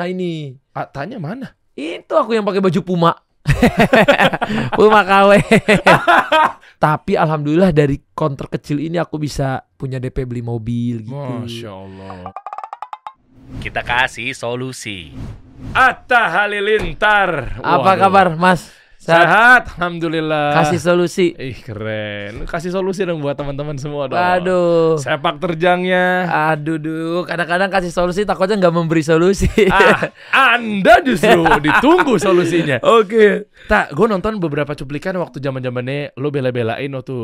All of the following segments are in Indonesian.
Nah ini Ah, tanya mana? itu aku yang pakai baju Puma. Puma KW. Tapi alhamdulillah dari konter kecil ini aku bisa punya DP beli mobil gitu. Masya Allah. Kita kasih solusi. Atta Halilintar. Apa Waduh. kabar Mas? Sehat? Sehat, alhamdulillah. Kasih solusi. Ih keren. Kasih solusi dong buat teman-teman semua dong. Waduh. Sepak terjangnya. Aduh, duh. Kadang-kadang kasih solusi takutnya nggak memberi solusi. ah, Anda justru ditunggu solusinya. Oke. Tak, gue nonton beberapa cuplikan waktu zaman zamannya lo bela-belain waktu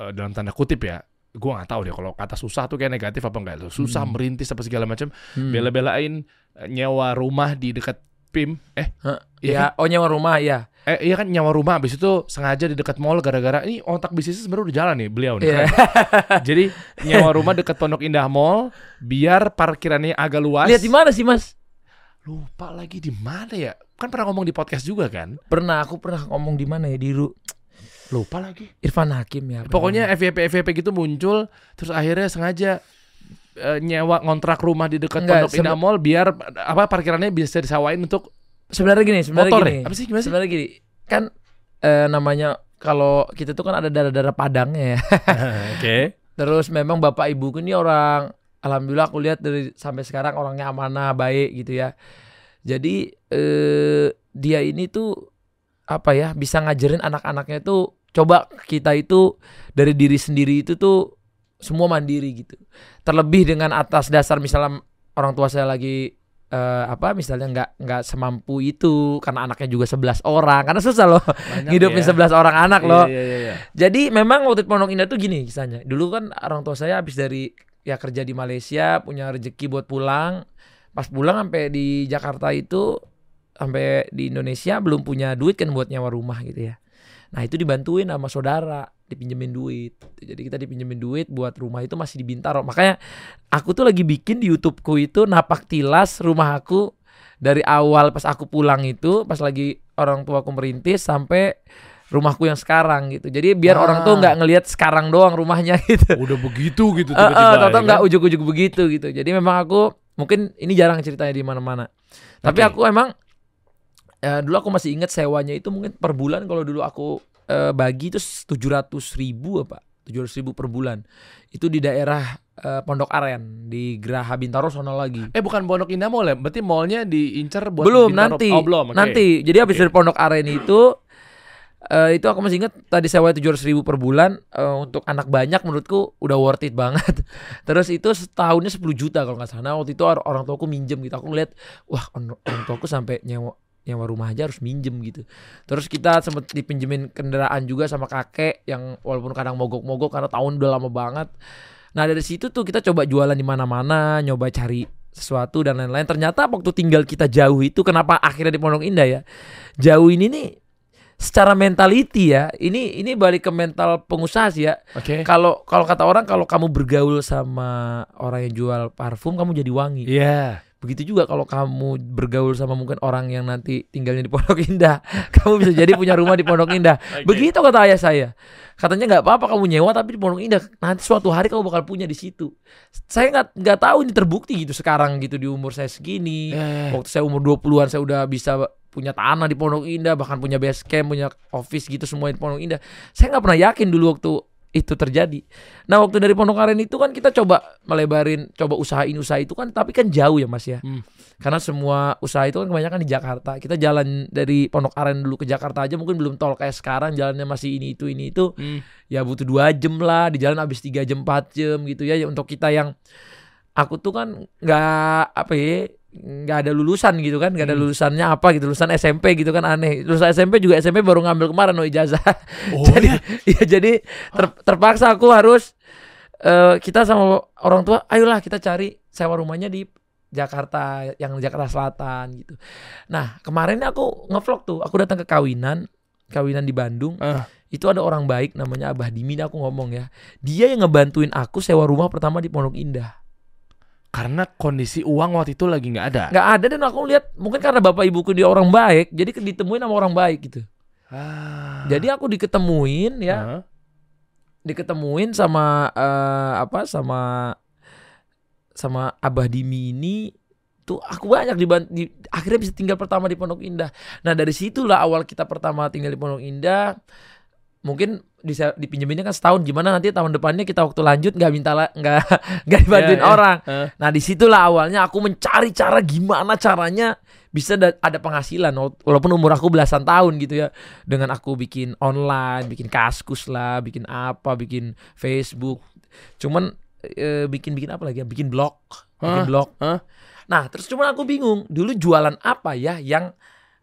eh, dalam tanda kutip ya. Gue nggak tahu deh kalau kata susah tuh kayak negatif apa enggak. Lo susah Hmm. merintis apa segala macam. Hmm. Bela-belain eh, nyewa rumah di dekat PIM. Eh, Hah, Iya Ya, oh nyewa rumah ya. Eh iya kan nyewa rumah habis itu sengaja di dekat mall gara-gara ini otak bisnisnya sebenarnya udah jalan nih beliau nih. Iya. keren. Jadi nyewa rumah dekat Pondok Indah Mall biar parkirannya agak luas. Lihat di mana sih, Mas? Lupa lagi di mana ya? Kan pernah ngomong di podcast juga kan? Pernah aku pernah ngomong di mana ya di Ru Lupa lagi. Irfan Hakim ya. Pokoknya FYP FYP gitu muncul terus akhirnya sengaja eh, nyewa ngontrak rumah di dekat Pondok Indah Mall biar apa parkirannya bisa disewain untuk sebenarnya gini, sebenarnya motor gini. ya? Apa sih gimana sih? Sebenarnya gini, kan eh, namanya kalau kita tuh kan ada darah-darah Padangnya ya. Oke. Terus memang bapak ibuku ini orang alhamdulillah aku lihat dari sampai sekarang orangnya amanah, baik gitu ya. Jadi eh dia ini tuh apa ya, bisa ngajarin anak-anaknya tuh coba kita itu dari diri sendiri itu tuh semua mandiri gitu. Terlebih dengan atas dasar misalnya orang tua saya lagi eh, apa misalnya nggak nggak semampu itu karena anaknya juga 11 orang karena susah loh Banyak ngidupin ya. 11 orang anak loh Iya, iya, iya. jadi memang waktu Pondok Indah tuh gini kisahnya. Dulu kan orang tua saya habis dari ya kerja di Malaysia, punya rezeki buat pulang. Pas pulang sampai di Jakarta itu sampai di Indonesia belum punya duit kan buat nyawa rumah gitu ya. Nah, itu dibantuin sama saudara, dipinjemin duit. Jadi kita dipinjemin duit buat rumah itu masih di Bintaro. Makanya aku tuh lagi bikin di YouTubeku itu napak tilas rumah aku dari awal pas aku pulang itu, pas lagi orang tua aku merintis sampai rumahku yang sekarang gitu. Jadi biar Ah. orang tuh nggak ngelihat sekarang doang rumahnya gitu. Udah begitu gitu tiba-tiba. tau-tau ya nggak kan? ujuk-ujuk begitu gitu. Jadi memang aku mungkin ini jarang ceritanya di mana-mana. Tapi Oke. aku emang ya, dulu aku masih ingat sewanya itu mungkin per bulan kalau dulu aku eh, bagi itu tujuh ratus ribu apa tujuh ribu per bulan itu di daerah eh, Pondok Aren di Geraha Bintaro sono lagi. Eh bukan Pondok Indah Mall ya? Berarti mallnya diincar buat belum Bintaro- nanti Oh belum. oke. nanti jadi habis Oke. dari Pondok Aren itu eh, itu aku masih ingat tadi sewa tujuh ribu per bulan eh, untuk anak banyak menurutku udah worth it banget terus itu setahunnya 10 juta kalau nggak salah Nah, waktu itu or- orang tuaku minjem gitu aku ngeliat wah orang tuaku sampai nyewa nyewa rumah aja harus minjem gitu terus kita sempet dipinjemin kendaraan juga sama kakek yang walaupun kadang mogok-mogok karena tahun udah lama banget nah dari situ tuh kita coba jualan di mana-mana nyoba cari sesuatu dan lain-lain. Ternyata waktu tinggal kita jauh itu kenapa akhirnya di Pondok Indah ya? Jauh ini nih secara mentality ya. Ini ini balik ke mental pengusaha sih ya. Oke. Kalau kalau kata orang kalau kamu bergaul sama orang yang jual parfum kamu jadi wangi. Iya. Begitu juga kalau kamu bergaul sama mungkin orang yang nanti tinggalnya di Pondok Indah, kamu bisa jadi punya rumah di Pondok Indah. Oke. Begitu kata ayah saya. Katanya nggak apa-apa kamu nyewa tapi di Pondok Indah. Nanti suatu hari kamu bakal punya di situ. Saya nggak nggak tahu ini terbukti gitu sekarang gitu di umur saya segini. Eh, Waktu saya umur 20-an saya udah bisa punya tanah di Pondok Indah, bahkan punya base camp, punya office gitu semua di Pondok Indah. Saya nggak pernah yakin dulu waktu itu terjadi. Nah waktu dari Pondok Aren itu kan kita coba melebarin, coba usahain usaha itu kan, tapi kan jauh ya mas ya. Hmm. Karena semua usaha itu kan kebanyakan di Jakarta. Kita jalan dari Pondok Aren dulu ke Jakarta aja mungkin belum tol kayak sekarang jalannya masih ini itu ini itu hmm. ya butuh dua jam lah di jalan habis tiga jam 4 jam gitu ya Ya, untuk kita yang aku tuh kan nggak apa ya nggak ada lulusan gitu kan nggak ada Hmm. lulusannya apa gitu lulusan SMP gitu kan aneh lulusan SMP juga SMP baru ngambil kemarin no ijazah Oh jadi ya? ya jadi ter- terpaksa aku harus eh, kita sama orang tua ayolah kita cari sewa rumahnya di Jakarta yang Jakarta Selatan gitu nah kemarin aku ngevlog tuh aku datang ke kawinan kawinan di Bandung Ah. itu ada orang baik namanya Abah Dimin aku ngomong ya dia yang ngebantuin aku sewa rumah pertama di Pondok Indah Karena kondisi uang waktu itu lagi nggak ada. nggak ada dan aku lihat mungkin karena bapak ibuku dia orang baik jadi ditemuin sama orang baik gitu Ah. jadi aku diketemuin ya Ah. diketemuin sama eh, apa sama sama Abah Dimi ini tuh aku banyak di, di akhirnya bisa tinggal pertama di Pondok Indah. Nah dari situlah awal kita pertama tinggal di Pondok Indah. Mungkin bisa dipinjeminnya kan setahun gimana nanti tahun depannya kita waktu lanjut nggak minta nggak nggak dibantuin Iya, iya. orang. Eh. Nah di situlah awalnya aku mencari cara gimana caranya bisa da- ada penghasilan Wala- walaupun umur aku belasan tahun gitu ya dengan aku bikin online, bikin kaskus lah, bikin apa, bikin Facebook. Cuman eh, bikin bikin apa lagi ya? Bikin blog, bikin Hah? blog. Hah? Nah terus cuman aku bingung dulu jualan apa ya yang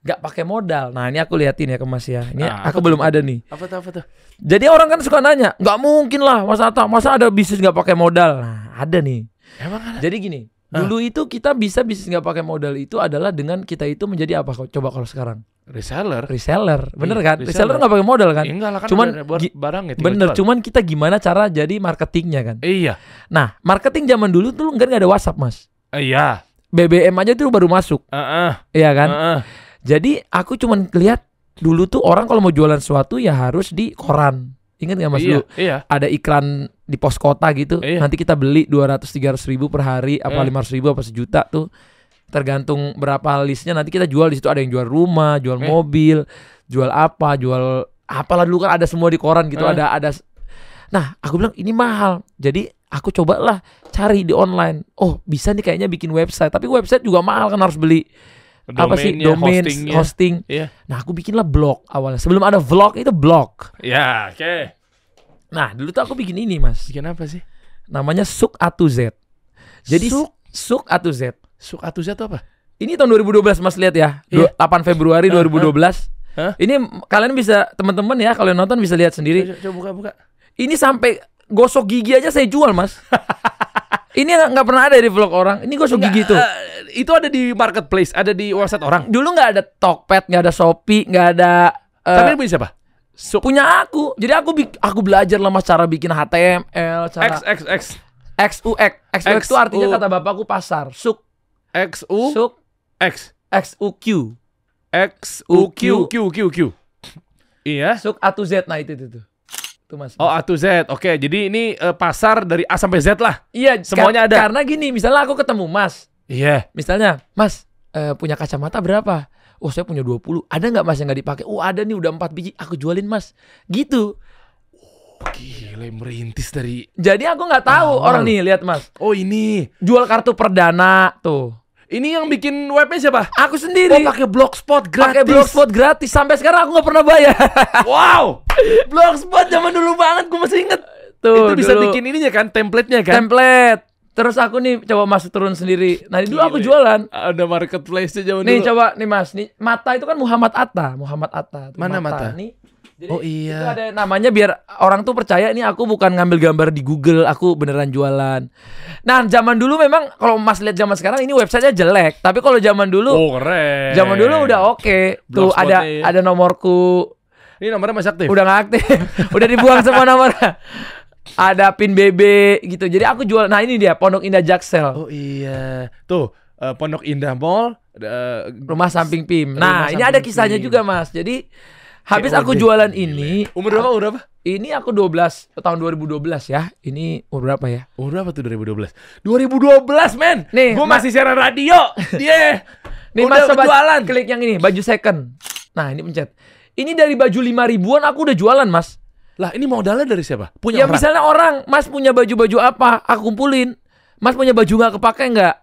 nggak pakai modal. Nah ini aku liatin ya ke Mas ya. Ini Ah, aku belum ada nih. Apa tuh apa tuh? Jadi orang kan suka nanya, nggak mungkin lah Mas Atta, masa ada bisnis nggak pakai modal? Nah ada nih. Emang ada? Jadi gini, Ah. dulu itu kita bisa bisnis nggak pakai modal itu adalah dengan kita itu menjadi apa? Coba kalau sekarang Reseller. reseller, bener Iya, kan? reseller. Reseller nggak pakai modal kan? Enggak lah kan Cuman barang ya tinggal Bener, jual. cuman kita gimana cara jadi marketingnya kan? Iya. Nah, marketing zaman dulu tuh kan nggak ada WhatsApp mas. Iya. BBM aja tuh baru masuk, Heeh. iya kan? Heeh. Jadi aku cuman lihat dulu tuh orang kalau mau jualan sesuatu ya harus di koran. Ingat nggak mas Iya, dulu? iya. Ada iklan di pos kota gitu. Iya. Nanti kita beli 200 300 ribu per hari, apa Eh. 500 ribu, apa sejuta tuh. Tergantung berapa listnya nanti kita jual di situ ada yang jual rumah, jual Eh. mobil, jual apa, jual apalah dulu kan ada semua di koran gitu, Eh. ada ada Nah, aku bilang ini mahal. Jadi aku cobalah cari di online. Oh, bisa nih kayaknya bikin website, tapi website juga mahal kan harus beli apa sih domain, hostingnya. hosting. Iya. Nah, aku bikinlah blog awalnya. Sebelum ada vlog itu blog. Ya, oke. Nah, dulu tuh aku bikin ini, Mas. Bikin apa sih? Namanya Suk Atu Z. Jadi Suk? Suk Atu Z. Suk Atuza itu apa? Ini tahun 2012 Mas lihat ya. Iya. Du- 8 Februari Hah? 2012. Hah? Ini m- kalian bisa teman-teman ya kalau nonton bisa lihat sendiri. Coba, coba buka buka. Ini sampai gosok gigi aja saya jual, Mas. ini nggak pernah ada di vlog orang. Ini gosok gigi tuh. Eh, itu ada di marketplace, ada di website orang. Dulu nggak ada Tokped, nggak ada Shopee, nggak ada eh, Tapi ini punya siapa? Suk punya aku. Jadi aku aku belajar lah Mas cara bikin HTML, cara X X X XUX. XUX itu artinya kata bapakku pasar. Suk, X U suk, X XUQ. X U Q Q Q Q. Iya. Suk A to Z nah itu itu tuh. Tuh Mas. Oh A to Z. Oke, jadi ini eh, pasar dari A sampai Z lah. iya, semuanya ada. Karena gini, misalnya aku ketemu Mas. Iya. Misalnya, Mas, eh, punya kacamata berapa? Oh, saya punya 20. Ada nggak Mas yang nggak dipakai? Oh, ada nih udah 4 biji. Aku jualin, Mas. Gitu. Gila merintis dari Jadi aku nggak tahu Awal. orang nih, lihat Mas. Oh ini. Jual kartu perdana tuh. Ini yang bikin webnya siapa? Aku sendiri. Oh pakai blogspot gratis. pakai blogspot gratis sampai sekarang aku nggak pernah bayar. Wow. blogspot zaman dulu banget gue masih inget. Tuh, itu bisa dulu. bikin ininya kan, template-nya kan. template. Terus aku nih coba masuk turun sendiri. Nah, dulu aku jualan. Ada marketplace-nya zaman Nih dulu. coba nih Mas, nih Mata itu kan Muhammad Atta, Muhammad Atta. Tuh, Mana Mata? Nih. Jadi Oh, iya. Itu ada namanya biar orang tuh percaya ini aku bukan ngambil gambar di Google, aku beneran jualan. Nah, zaman dulu memang kalau Mas lihat zaman sekarang ini websitenya jelek, tapi kalau zaman dulu Oh keren. zaman dulu udah oke. Tuh ada ya. ada nomorku, Ini nomornya masih aktif. udah nggak aktif. udah dibuang semua nomornya. Ada pin BB gitu. Jadi aku jual. Nah, ini dia Pondok Indah Jaksel. Oh iya. Tuh, eh, Pondok Indah Mall, eh, rumah samping PIM. Rumah Nah, ini ada kisahnya PIM. juga, Mas. Jadi habis aku jualan ini, umur berapa? Umur berapa? ini aku 12 tahun 2012 ya. Ini umur berapa ya? Umur berapa tuh 2012? 2012, men. Nih, Gue Mas- masih siaran radio. Dia. Nih udah Mas jualan. klik yang ini, baju second. Nah, ini pencet. Ini dari baju 5 ribuan aku udah jualan, Mas. Lah, ini modalnya dari siapa? Punya ya orang. misalnya orang, Mas punya baju-baju apa? Aku kumpulin. Mas punya baju nggak kepake nggak?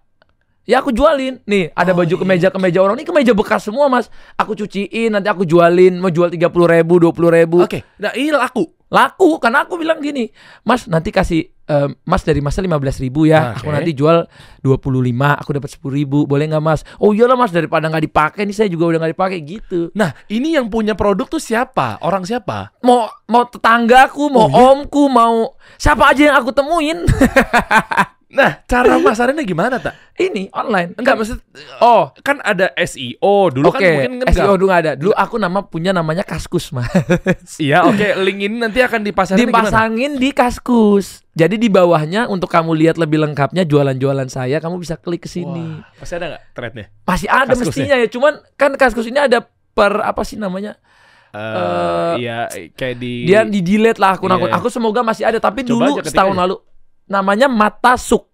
Ya aku jualin. Nih, ada Oh, baju iya. kemeja-kemeja orang. Ini kemeja bekas semua, Mas. Aku cuciin, nanti aku jualin. Mau jual 30 ribu, 20 ribu. Oke, nah ini laku. laku karena aku bilang gini mas nanti kasih eh, mas dari masnya 15 ribu ya Oke. aku nanti jual 25 aku dapat 10 ribu boleh nggak mas oh iyalah mas daripada nggak dipakai nih saya juga udah nggak dipakai gitu Nah, ini yang punya produk tuh siapa? Orang siapa? mau mau tetanggaku mau Oh, iya? omku mau siapa aja yang aku temuin Nah, cara masarinnya gimana, tak? ini online Enggak, maksud oh kan ada SEO dulu oke kan mungkin kan SEO enggak. dulu ada dulu aku nama punya namanya kaskus mas Iya, oke, link ini nanti akan dipasarin gimana? dipasangin di kaskus jadi di bawahnya untuk kamu lihat lebih lengkapnya jualan-jualan saya kamu bisa klik ke sini Masih ada nggak threadnya? Masih ada Kaskusnya. mestinya ya, cuman kan kaskus ini ada per apa sih namanya? Eh, iya, kayak di Dia di delete lah akun-akun. Iya. Aku semoga masih ada, tapi Coba dulu setahun lalu namanya Mata Suk.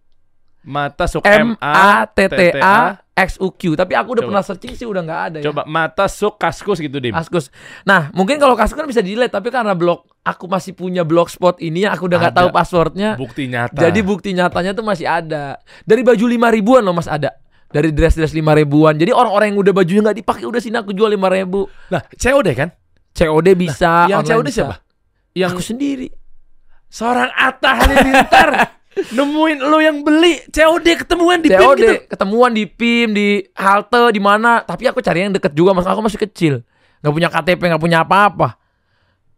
Mata Suk M A T T A X U Q. Tapi aku udah Coba. pernah searching sih udah nggak ada ya. Coba Mata Suk Kaskus gitu, Dim. Askus. Nah, mungkin kalau Kaskus kan bisa delete, tapi karena blog aku masih punya blogspot ini yang aku udah nggak tahu passwordnya. Bukti nyata. Jadi bukti nyatanya tuh masih ada. Dari baju lima ribuan loh Mas ada. Dari dress-dress lima ribuan. Jadi orang-orang yang udah bajunya nggak dipakai udah sini aku jual lima ribu. Nah, COD kan? COD bisa. yang online COD bisa. siapa? Yang Aku sendiri. Seorang Atta Halilintar nemuin lo yang beli COD ketemuan di PIM COD gitu. ketemuan di PIM di halte di mana. Tapi aku cari yang deket juga Mas. Aku masih kecil. Nggak punya KTP, nggak punya apa-apa.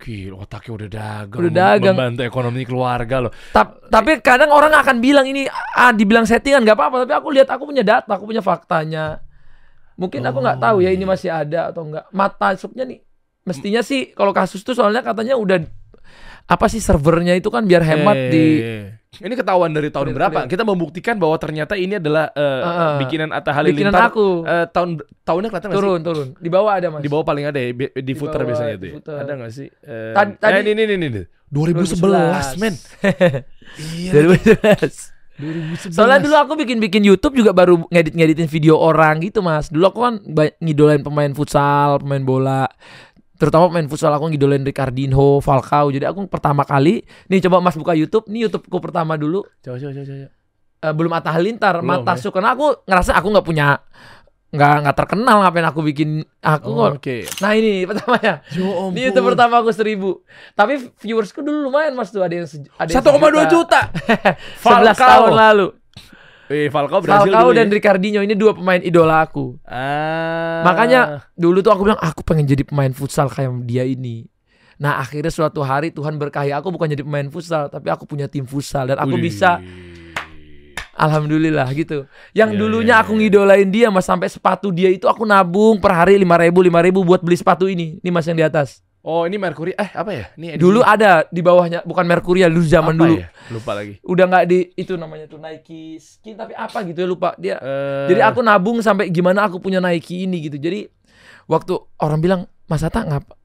Gila, otaknya udah dagang. Udah dagang. Membantu ekonomi keluarga loh. Tap- tapi kadang orang akan bilang ini ah dibilang settingan nggak apa-apa tapi aku lihat aku punya data aku punya faktanya mungkin aku nggak tahu ya ini masih ada atau enggak mata supnya nih mestinya sih kalau kasus tuh soalnya katanya udah apa sih servernya itu kan biar hemat Eh, di Ini ketahuan dari tahun berapa? Kita membuktikan bahwa ternyata ini adalah eh, Heeh. bikinan Atta bikinan Halilintar. aku Eh, tahun tahunnya kelihatan nggak sih? turun turun di bawah ada mas Di bawah paling ada ya, di, Di footer bawah, biasanya itu ya. footer. Ada nggak sih? Eh, Tad- tadi- eh, ini, ini, ini, ini. 2011, men. Iya. 2011 2011. Soalnya dulu aku bikin-bikin YouTube juga baru ngedit-ngeditin video orang gitu mas. Dulu aku kan ngidolain pemain futsal, pemain bola. Terutama pemain futsal aku ngidolain Ricardinho, Falcao. Jadi aku pertama kali, nih coba mas buka YouTube. Nih YouTubeku pertama dulu. Coba, coba, coba, coba. Eh, belum Atta Halilintar, Belum, Mata ya. Karena aku ngerasa aku nggak punya, nggak nggak terkenal ngapain aku bikin. Aku Oh, Oke. Nah ini pertamanya. Yo ampun. Ini YouTube pertama aku seribu. Tapi viewersku dulu lumayan mas tuh ada yang ada yang 1,2 juta. 11 Falcao. tahun lalu. Eh, Falcao Brazil Falcao dan ya. Ricardinho ini dua pemain idola aku. Ah. Makanya dulu tuh aku bilang aku pengen jadi pemain futsal kayak dia ini. Nah akhirnya suatu hari Tuhan berkahi aku bukan jadi pemain futsal tapi aku punya tim futsal dan aku Wih. bisa alhamdulillah gitu. Yang Iya, dulunya iya, aku iya. ngidolain dia mas sampai sepatu dia itu aku nabung per hari lima ribu lima ribu buat beli sepatu ini. Ini mas yang di atas. Oh, ini Mercury. Eh, apa ya? Ini edisi Dulu ada di bawahnya bukan Mercurial dulu zaman apa dulu. ya? Lupa lagi. Udah nggak di itu namanya tuh Nike skin tapi apa gitu ya lupa dia. Eh, Jadi aku nabung sampai gimana aku punya Nike ini gitu. Jadi waktu orang bilang Mas Ata ngap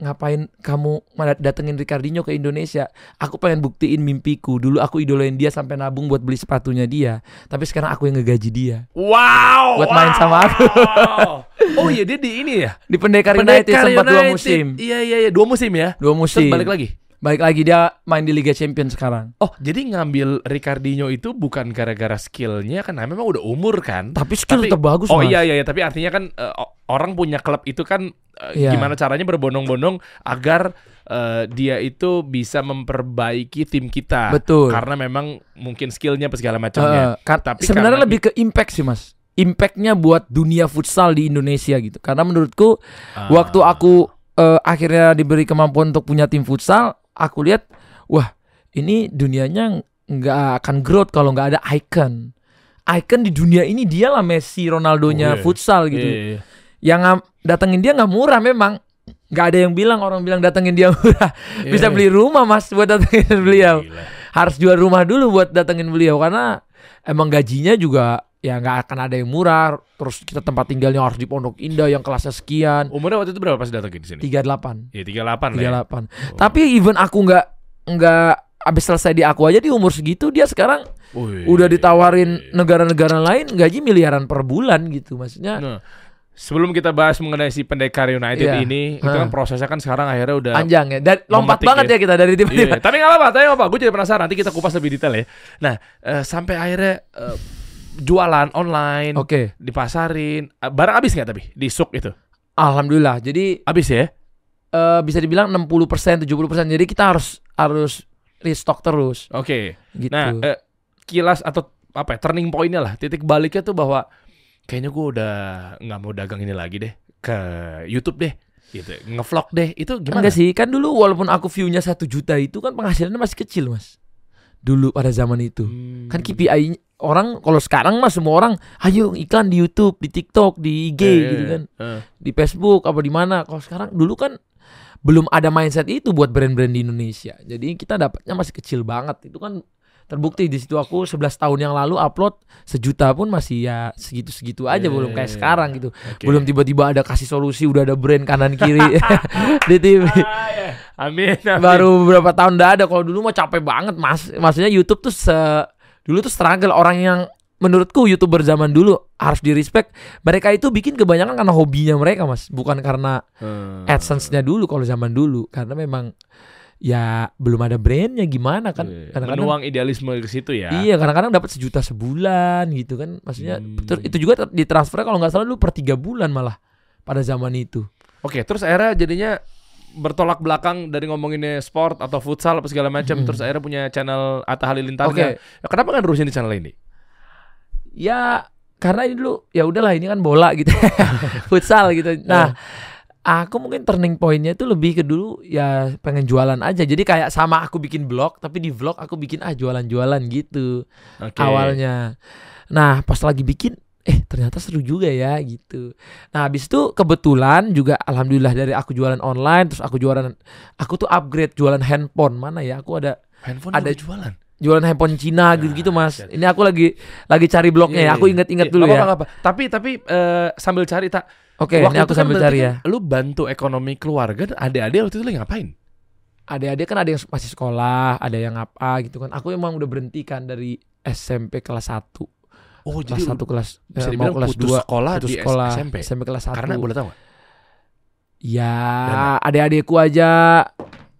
ngapain kamu datengin Ricardinho ke Indonesia? Aku pengen buktiin mimpiku. Dulu aku idolain dia sampai nabung buat beli sepatunya dia. Tapi sekarang aku yang ngegaji dia. Wow. Buat main sama aku. wow. oh iya dia di ini ya. Di Pendekar, United Pendekar sempat dua United. musim. Iya iya iya dua musim ya. Dua Terus musim. balik lagi. Balik lagi dia main di Liga Champions sekarang. Oh jadi ngambil Ricardinho itu bukan gara-gara skillnya kan? Nah, memang udah umur kan. Tapi skill Tapi- tetap bagus Oh Mas. iya iya iya tapi artinya kan o- orang punya klub itu kan eh, Iya. gimana caranya berbondong-bondong agar eh, dia itu bisa memperbaiki tim kita. Betul. Karena memang mungkin skillnya apa segala macamnya. Kan- Tapi sebenarnya lebih ke impact sih mas impactnya buat dunia futsal di Indonesia gitu karena menurutku Ah. waktu aku eh, akhirnya diberi kemampuan untuk punya tim futsal aku lihat wah ini dunianya nggak akan growth kalau nggak ada icon icon di dunia ini dia lah Messi Ronaldonya Oh, iya. futsal gitu Iya, iya. yang datengin dia nggak murah memang nggak ada yang bilang orang bilang datengin dia murah bisa Iya. beli rumah mas buat datengin beliau Gila. harus jual rumah dulu buat datengin beliau karena emang gajinya juga ya nggak akan ada yang murah terus kita tempat tinggalnya harus di Pondok Indah yang kelasnya sekian Umurnya waktu itu berapa pas datangin di sini? 38 Ya 38 lah. Ya. 38 tapi even aku nggak nggak abis selesai di aku aja di umur segitu dia sekarang Wih. udah ditawarin negara-negara lain gaji miliaran per bulan gitu maksudnya Nah, sebelum kita bahas mengenai si Pendekar United Iya. ini, itu Hah. kan prosesnya kan sekarang akhirnya udah panjang ya dan lompat banget ya. ya kita dari tiba-tiba tapi nggak apa-apa, tapi nggak apa. Gue jadi penasaran. Nanti kita kupas lebih detail ya. Nah, eh, sampai akhirnya eh, jualan online, oke dipasarin, Eh, barang habis nggak tapi di suk itu? alhamdulillah jadi Habis ya? eh, bisa dibilang 60% 70% jadi kita harus harus restock terus Oke. gitu Nah, eh, kilas atau apa ya, turning pointnya lah, titik baliknya tuh bahwa kayaknya gue udah nggak mau dagang ini lagi deh ke YouTube deh, gitu, ngevlog deh. Itu gimana? Enggak sih, kan dulu walaupun aku view-nya satu juta itu kan penghasilannya masih kecil mas. Dulu pada zaman itu. Hmm. Kan KPI orang kalau sekarang mas semua orang ayo iklan di YouTube, di TikTok, di IG Eh, gitu kan, eh. di Facebook apa di mana. Kalau sekarang dulu kan belum ada mindset itu buat brand-brand di Indonesia. Jadi kita dapatnya masih kecil banget. Itu kan terbukti di situ aku 11 tahun yang lalu upload sejuta pun masih ya segitu-segitu aja Eh, belum kayak sekarang gitu. Oke. Belum tiba-tiba ada kasih solusi udah ada brand kanan kiri di TV. Ah, ya. Amin, amin. baru beberapa tahun udah ada kalau dulu mah capek banget mas maksudnya YouTube tuh se Dulu tuh struggle orang yang menurutku youtuber zaman dulu harus di respect. Mereka itu bikin kebanyakan karena hobinya mereka mas, bukan karena Hmm. adsense-nya dulu kalau zaman dulu. Karena memang ya belum ada brandnya gimana kan. Iya, Kadang-kadang Menuang idealisme ke situ ya. Iya kadang-kadang dapat sejuta sebulan gitu kan Maksudnya Hmm. itu juga ditransfer kalau nggak salah dulu per tiga bulan malah pada zaman itu Oke, terus akhirnya jadinya bertolak belakang dari ngomonginnya sport atau futsal apa segala macam. Mm-mm. Terus akhirnya punya channel Atta Halilintar. Oke. Ya, kenapa kan terusin di channel ini? Ya karena ini dulu ya udahlah ini kan bola gitu futsal gitu. Nah aku mungkin turning pointnya itu lebih ke dulu ya pengen jualan aja. Jadi kayak sama aku bikin blog tapi di vlog aku bikin ah jualan-jualan gitu Oke. awalnya. Nah pas lagi bikin eh ternyata seru juga ya gitu. Nah habis itu kebetulan juga alhamdulillah dari aku jualan online terus aku jualan aku tuh upgrade jualan handphone mana ya aku ada handphone ada- jualan. jualan handphone Cina gitu gitu mas. Dahsyat. Ini aku lagi lagi cari blognya ya. Aku inget-inget Iya, dulu nggak ya. nggak apa. Tapi tapi eh, sambil cari tak. Oke, Waktu ini aku itu kan sambil berarti cari ya. kan Lu bantu ekonomi keluarga adik-adik waktu itu lu ngapain? Adik-adik kan ada yang masih sekolah, ada yang apa gitu kan. Aku emang udah berhenti kan dari SMP kelas 1 Oh, kelas 1 kelas bisa eh, mau kelas 2 sekolah putus di sekolah SMP. SMP kelas 1. Karena boleh tahu nggak? Ya, adik-adikku aja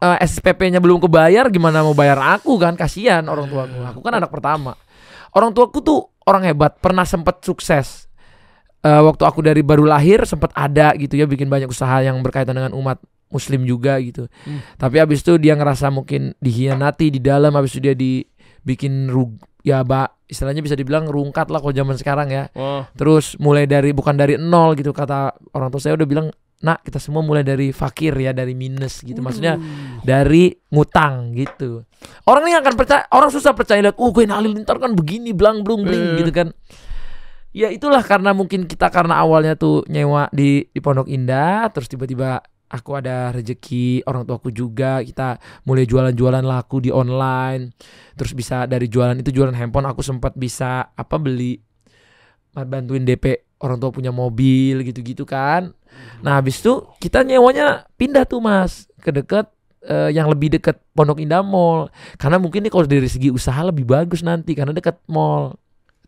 eh, SPP-nya belum kebayar, gimana mau bayar aku kan? Kasihan orang tuaku. Aku kan anak pertama. Orang tuaku tuh orang hebat, pernah sempat sukses. Eh, waktu aku dari baru lahir sempat ada gitu ya bikin banyak usaha yang berkaitan dengan umat muslim juga gitu. Hmm. Tapi habis itu dia ngerasa mungkin dihianati di dalam habis itu dia dibikin rug ya ba istilahnya bisa dibilang rungkat lah kalau zaman sekarang ya. Oh, Terus mulai dari bukan dari nol gitu kata orang tua saya udah bilang nak kita semua mulai dari fakir ya dari minus gitu. Maksudnya dari ngutang gitu. Orang ini akan percaya orang susah percaya lihat oh gue halilintar kan begini belang belum Eh. bling gitu kan. Ya itulah karena mungkin kita karena awalnya tuh nyewa di di Pondok Indah terus tiba-tiba aku ada rezeki orang tuaku juga kita mulai jualan-jualan laku di online. Terus bisa dari jualan itu jualan handphone aku sempat bisa apa beli bantuin DP orang tua punya mobil gitu-gitu kan. Nah habis itu kita nyewanya pindah tuh mas ke deket eh, yang lebih deket Pondok Indah Mall. Karena mungkin nih kalau dari segi usaha lebih bagus nanti karena deket mall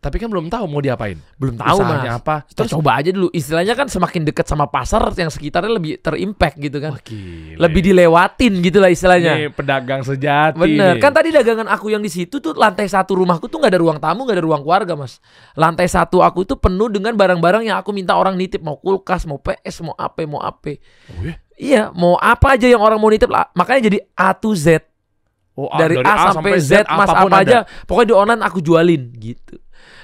tapi kan belum tahu mau diapain. belum tahu Usahanya mas apa? kita Terus coba aja dulu istilahnya kan semakin deket sama pasar yang sekitarnya lebih terimpact gitu kan Wah, gile. lebih dilewatin gitu lah istilahnya Nih, pedagang sejati. Bener, nih. kan tadi dagangan aku yang di situ tuh lantai satu rumahku tuh nggak ada ruang tamu, nggak ada ruang keluarga mas. Lantai satu aku itu penuh dengan barang-barang yang aku minta orang nitip, mau kulkas, mau PS, mau apa, mau apa. Oh, iya? Iya, mau apa aja yang orang mau nitip lah. Makanya jadi A to Z Oh, A- dari, A, sampai Z, mas apa pun apa ada. aja. Pokoknya di online aku jualin gitu.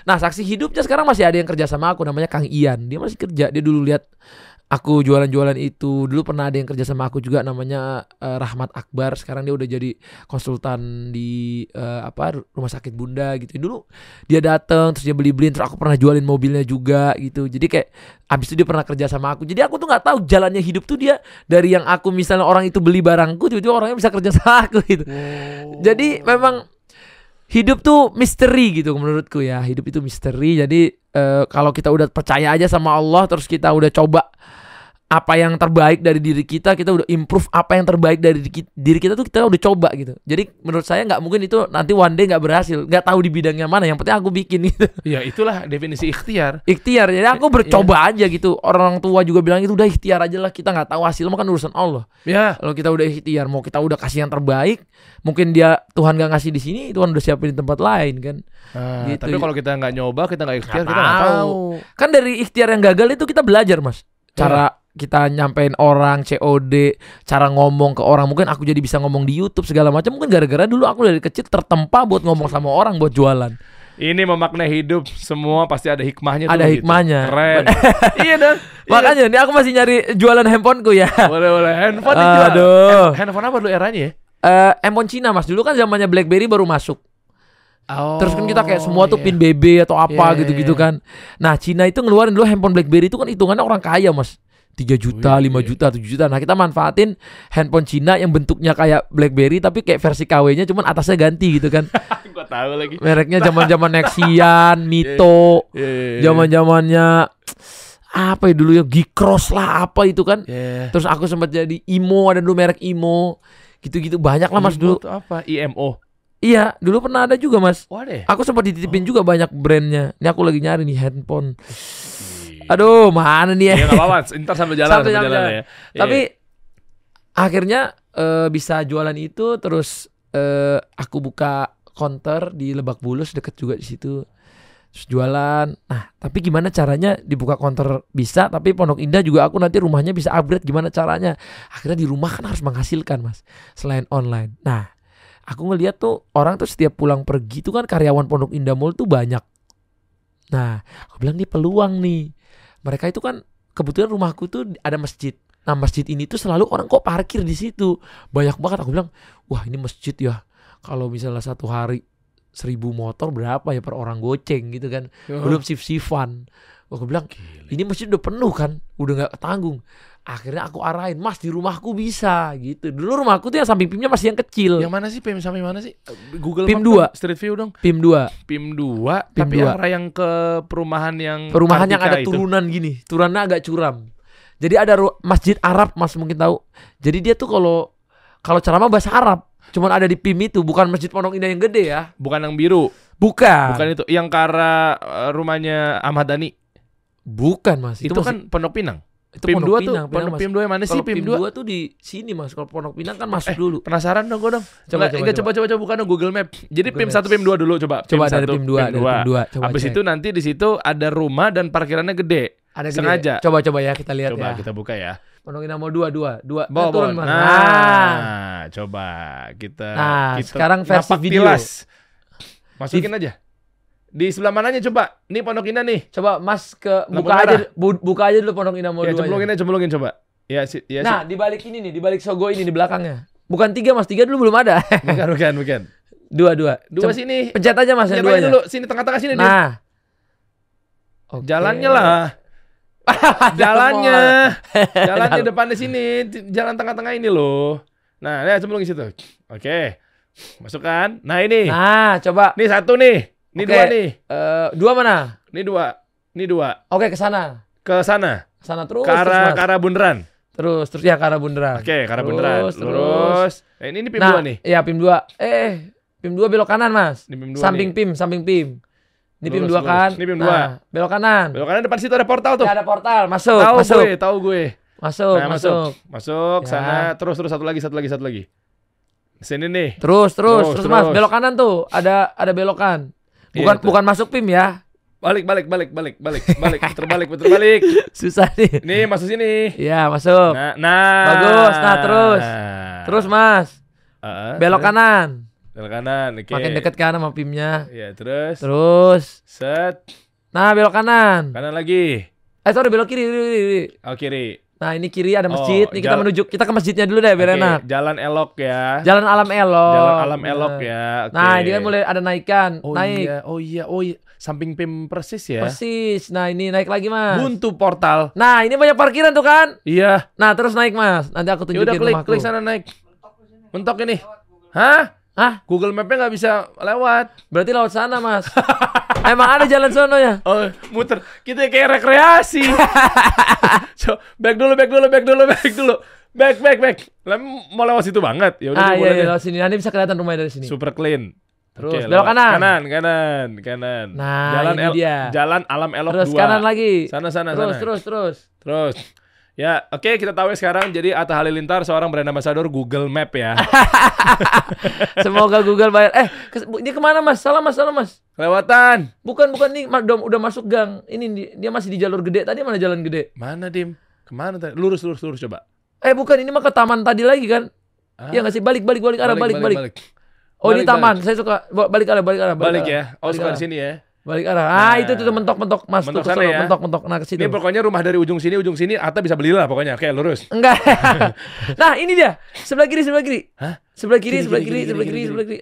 Nah saksi hidupnya sekarang masih ada yang kerja sama aku namanya Kang Ian. Dia masih kerja. Dia dulu lihat aku jualan-jualan itu. Dulu pernah ada yang kerja sama aku juga namanya eh, Rahmat Akbar. Sekarang dia udah jadi konsultan di eh, apa rumah sakit Bunda gitu. Dulu dia datang terus dia beli-beliin terus aku pernah jualin mobilnya juga gitu. Jadi kayak abis itu dia pernah kerja sama aku. Jadi aku tuh nggak tahu jalannya hidup tuh dia dari yang aku misalnya orang itu beli barangku tiba-tiba orangnya bisa kerja sama aku gitu. Jadi memang hidup tuh misteri gitu menurutku ya. Hidup itu misteri. Jadi eh, kalau kita udah percaya aja sama Allah terus kita udah coba apa yang terbaik dari diri kita, kita udah improve apa yang terbaik dari di- diri kita tuh kita udah coba gitu. Jadi menurut saya nggak mungkin itu nanti one day nggak berhasil, nggak tahu di bidangnya mana. Yang penting aku bikin gitu. Ya itulah definisi ikhtiar. Ikhtiar. Jadi aku bercoba aja gitu. Orang tua juga bilang itu udah ikhtiar aja lah. Kita nggak tahu hasilnya kan urusan Allah. Ya. Kalau kita udah ikhtiar, mau kita udah kasih yang terbaik, mungkin dia Tuhan gak ngasih di sini, Tuhan udah siapin di tempat lain kan. Ah, Gitu. Tapi kalau kita nggak nyoba, kita nggak ikhtiar, Nggak kita nggak tahu. tahu. Kan dari ikhtiar yang gagal itu kita belajar, Mas. Cara kita nyampein orang COD, cara ngomong ke orang. Mungkin aku jadi bisa ngomong di YouTube segala macam. Mungkin gara-gara dulu aku dari kecil tertempa buat ngomong sama orang buat jualan. Ini memaknai hidup, semua pasti ada hikmahnya. tuh Ada gitu. hikmahnya. Keren. iya dong. Makanya ini aku masih nyari jualan handphoneku ya. Boleh boleh. Handphone dijual. Aduh. Hand- Handphone apa dulu eranya ya? Eh, handphone Cina, Mas. Dulu kan zamannya BlackBerry baru masuk. Oh, Terus kan kita kayak semua tuh iya. pin BB atau apa Iya, gitu-gitu iya. kan. Nah, Cina itu ngeluarin dulu handphone BlackBerry itu kan hitungannya orang kaya, Mas. 3 juta, Oh, iya, 5 iya. juta, 7 juta. Nah, kita manfaatin handphone Cina yang bentuknya kayak BlackBerry tapi kayak versi KW-nya cuman atasnya ganti gitu kan. Gua tahu lagi. Mereknya zaman-zaman Nexian, Mito, Iya, iya, iya. zaman-zamannya apa ya dulu ya Gicross lah apa itu kan. Iya. Terus aku sempat jadi Imo, ada dulu merek Imo. Gitu-gitu banyak lah Mas Imo dulu. apa? IMO. Iya, dulu pernah ada juga mas. Oh ya? Aku sempat dititipin juga banyak brandnya. Ini aku lagi nyari nih handphone. Iya. Aduh, mana nih ya? Ya nggak apa-apa, ntar sambil jalan, Sambil sambil jalan. jalan ya. Tapi akhirnya eh, bisa jualan itu terus eh, aku buka counter di Lebak Bulus deket juga di situ. Terus jualan. Nah, tapi gimana caranya dibuka counter bisa, tapi Pondok Indah juga aku nanti rumahnya bisa upgrade gimana caranya? Akhirnya di rumah kan harus menghasilkan, Mas. Selain online. Nah, aku ngeliat tuh orang tuh setiap pulang pergi tuh kan karyawan Pondok Indah Mall tuh banyak. Nah, aku bilang nih peluang nih. Mereka itu kan kebetulan rumahku tuh ada masjid. Nah masjid ini tuh selalu orang kok parkir di situ banyak banget. Aku bilang, wah ini masjid ya. Kalau misalnya satu hari seribu motor berapa ya per orang goceng gitu kan. Belum shift shiftan. Aku bilang, ini masjid udah penuh kan, udah nggak ketanggung. Akhirnya aku arahin, mas di rumahku bisa gitu. Dulu rumahku tuh yang samping pimnya masih yang kecil. Yang mana sih PIM sampai mana sih? Google PIM 2. dong, Street View dong. Pim 2 PIM 2, PIM tapi 2. arah yang ke perumahan yang Perumahan yang ada itu. turunan gini, turunannya agak curam. Jadi ada masjid Arab, Mas mungkin tahu. Jadi dia tuh kalau kalau ceramah bahasa Arab, cuman ada di PIM itu, bukan masjid Pondok Indah yang gede ya. Bukan yang biru, Bukan. bukan itu. Yang ke arah eh, rumahnya Ahmad Dhani. Bukan, Mas. Itu, masih- kan Pondok Pinang. Itu PIM 2 Pondok tuh, Pinang, Pinang. PIM 2 yang mana sih PIM PIM 2? 2 tuh di sini, Mas. Kalau Pondok Pinang kan masuk Eh, dulu. Penasaran dong gue dong. Coba, Nggak, coba, coba. coba, coba, coba bukan dong Google Map. Jadi Google PIM 1 Maps. PIM 2 dulu coba. Coba PIM dari 1, PIM 2, dari PIM 2. Coba Habis cek. itu nanti di situ ada rumah dan parkirannya gede. ada gede. sengaja. Coba coba ya kita lihat Coba ya. kita buka ya. Pondok Indah mau 2 2 2. Bawa, turun. Nah, Nah. coba kita Nah, kita sekarang versi video. tilas. Masukin aja. Di sebelah mananya coba? Ini Pondok Indah nih. Coba Mas ke Lampu buka aja merah. bu- buka aja dulu Pondok Indah mau Ya 2. cemplungin aja, cemplungin coba. Ya sih, ya Nah, di balik ini nih, di balik sogo ini di belakangnya. Bukan tiga mas, tiga dulu belum ada. Bukan, bukan, bukan. dua dua. Dua Cem- sini. Pencet aja mas yang Pencet aja duanya. dulu, sini tengah-tengah sini dia. Nah. Oke. Jalannya lah. Jalannya. Jalannya depan di sini, jalan tengah-tengah ini loh. Nah, ya cemplungin situ. Oke. Masukkan. Nah, ini. Nah, coba. Ini satu nih. Ini Oke. dua nih. Eh, dua mana? Ini dua. Ini dua. Oke, ke sana. Ke sana. Ke sana terus. Ke arah terus, ke arah bundaran. Mas. terus, terus ya ke arah bundaran. Oke, ke arah Terus, bundaran. terus. Lurus. Eh, ini ini PIM nah, 2 nih. Iya, PIM 2. Eh, PIM 2 belok kanan, Mas. Ini PIM 2 samping nih. PIM, samping PIM. Ini PIM Lurus, 2 kan? Ini PIM Nah, belok kanan. Belok kanan depan situ ada portal tuh. Ya, ada portal, masuk, tahu masuk. gue, tahu gue. Masuk, Nah, masuk. masuk. Masuk Ya. sana, terus terus satu lagi, satu lagi, satu lagi. Sini nih. Terus, terus, Terus, terus, Mas, terus. belok kanan tuh. Ada ada belokan. Iya, Bukan tuh. bukan masuk PIM ya. Balik, balik, balik, balik, balik, balik, puter balik, puter balik. Susah nih. Nih, masuk sini. Iya, masuk. Nah, nah. Bagus. Nah, terus. Terus, Mas, Heeh, belok terus. kanan. Belok kanan, oke. Makin deket kan sama PIM-nya. Iya, terus. Terus. Set. Nah, belok kanan. Kanan lagi. Eh, sorry, belok kiri, kiri, kiri, kiri. Oh, kiri. Nah, ini kiri ada masjid. Oh, Nih kita menuju kita ke masjidnya dulu deh biar Oke, enak. Jalan elok ya. Jalan alam elok. Jalan alam elok Nah. ya. oke. Nah, ini kan mulai ada naikan. Oh naik. iya, oh iya, oh iya. Samping PIM persis ya. Persis. Nah, ini naik lagi, Mas. Buntu portal. Nah, ini banyak parkiran tuh kan? Iya. Nah, terus naik, Mas. Nanti aku Ya tunjukin udah klik, rumahku. klik sana naik. Mentok ini. Hah? Hah? Google Map-nya nggak bisa lewat. Berarti lewat sana, Mas. Emang ada jalan sono ya? Oh, muter. Kita kayak rekreasi. so, back dulu, back dulu, back dulu, back dulu. Back, back, back. Lah, mau lewat situ banget. Ya udah Ah, iya, iya, lewat sini. Nanti bisa kelihatan rumahnya dari sini. Super clean. Terus, Oke, belok kanan. Kanan, kanan, kanan. Nah, jalan ini El- dia. Jalan Alam Elok terus 2. kanan lagi. Sana, sana, terus, sana. terus, terus. Terus. Ya, oke kita tahu ya sekarang jadi Atta Halilintar seorang brand ambassador Google Map ya. Semoga Google bayar. Eh, ini ke mana Mas? Salah Mas, salah Mas. Kelewatan. Bukan, bukan nih. Udah, udah masuk gang. Ini di- dia masih di jalur gede. Tadi mana jalan gede? Mana Dim? Ke mana tadi? Lurus, lurus, lurus coba. Eh, bukan. Ini mah ke taman tadi lagi kan? Ah, Iya nggak sih? Balik, balik, balik arah, balik, balik. balik. Oh, ini Balik, taman. Saya suka Ba- balik arah, balik arah. Balik arah. ya. Oh, Balik suka arah. di sini ya. Balik arah. Ah, Nah. itu tuh mentok-mentok Mas. Mentok tuh sana ya. Mentok-mentok. Nah, ke situ. Ini pokoknya rumah dari ujung sini, ujung sini Atta bisa belilah pokoknya. Oke, lurus. Enggak. nah, ini dia. Sebelah kiri, sebelah kiri. Hah? Sebelah kiri, sebelah kiri, sebelah kiri, sebelah kiri.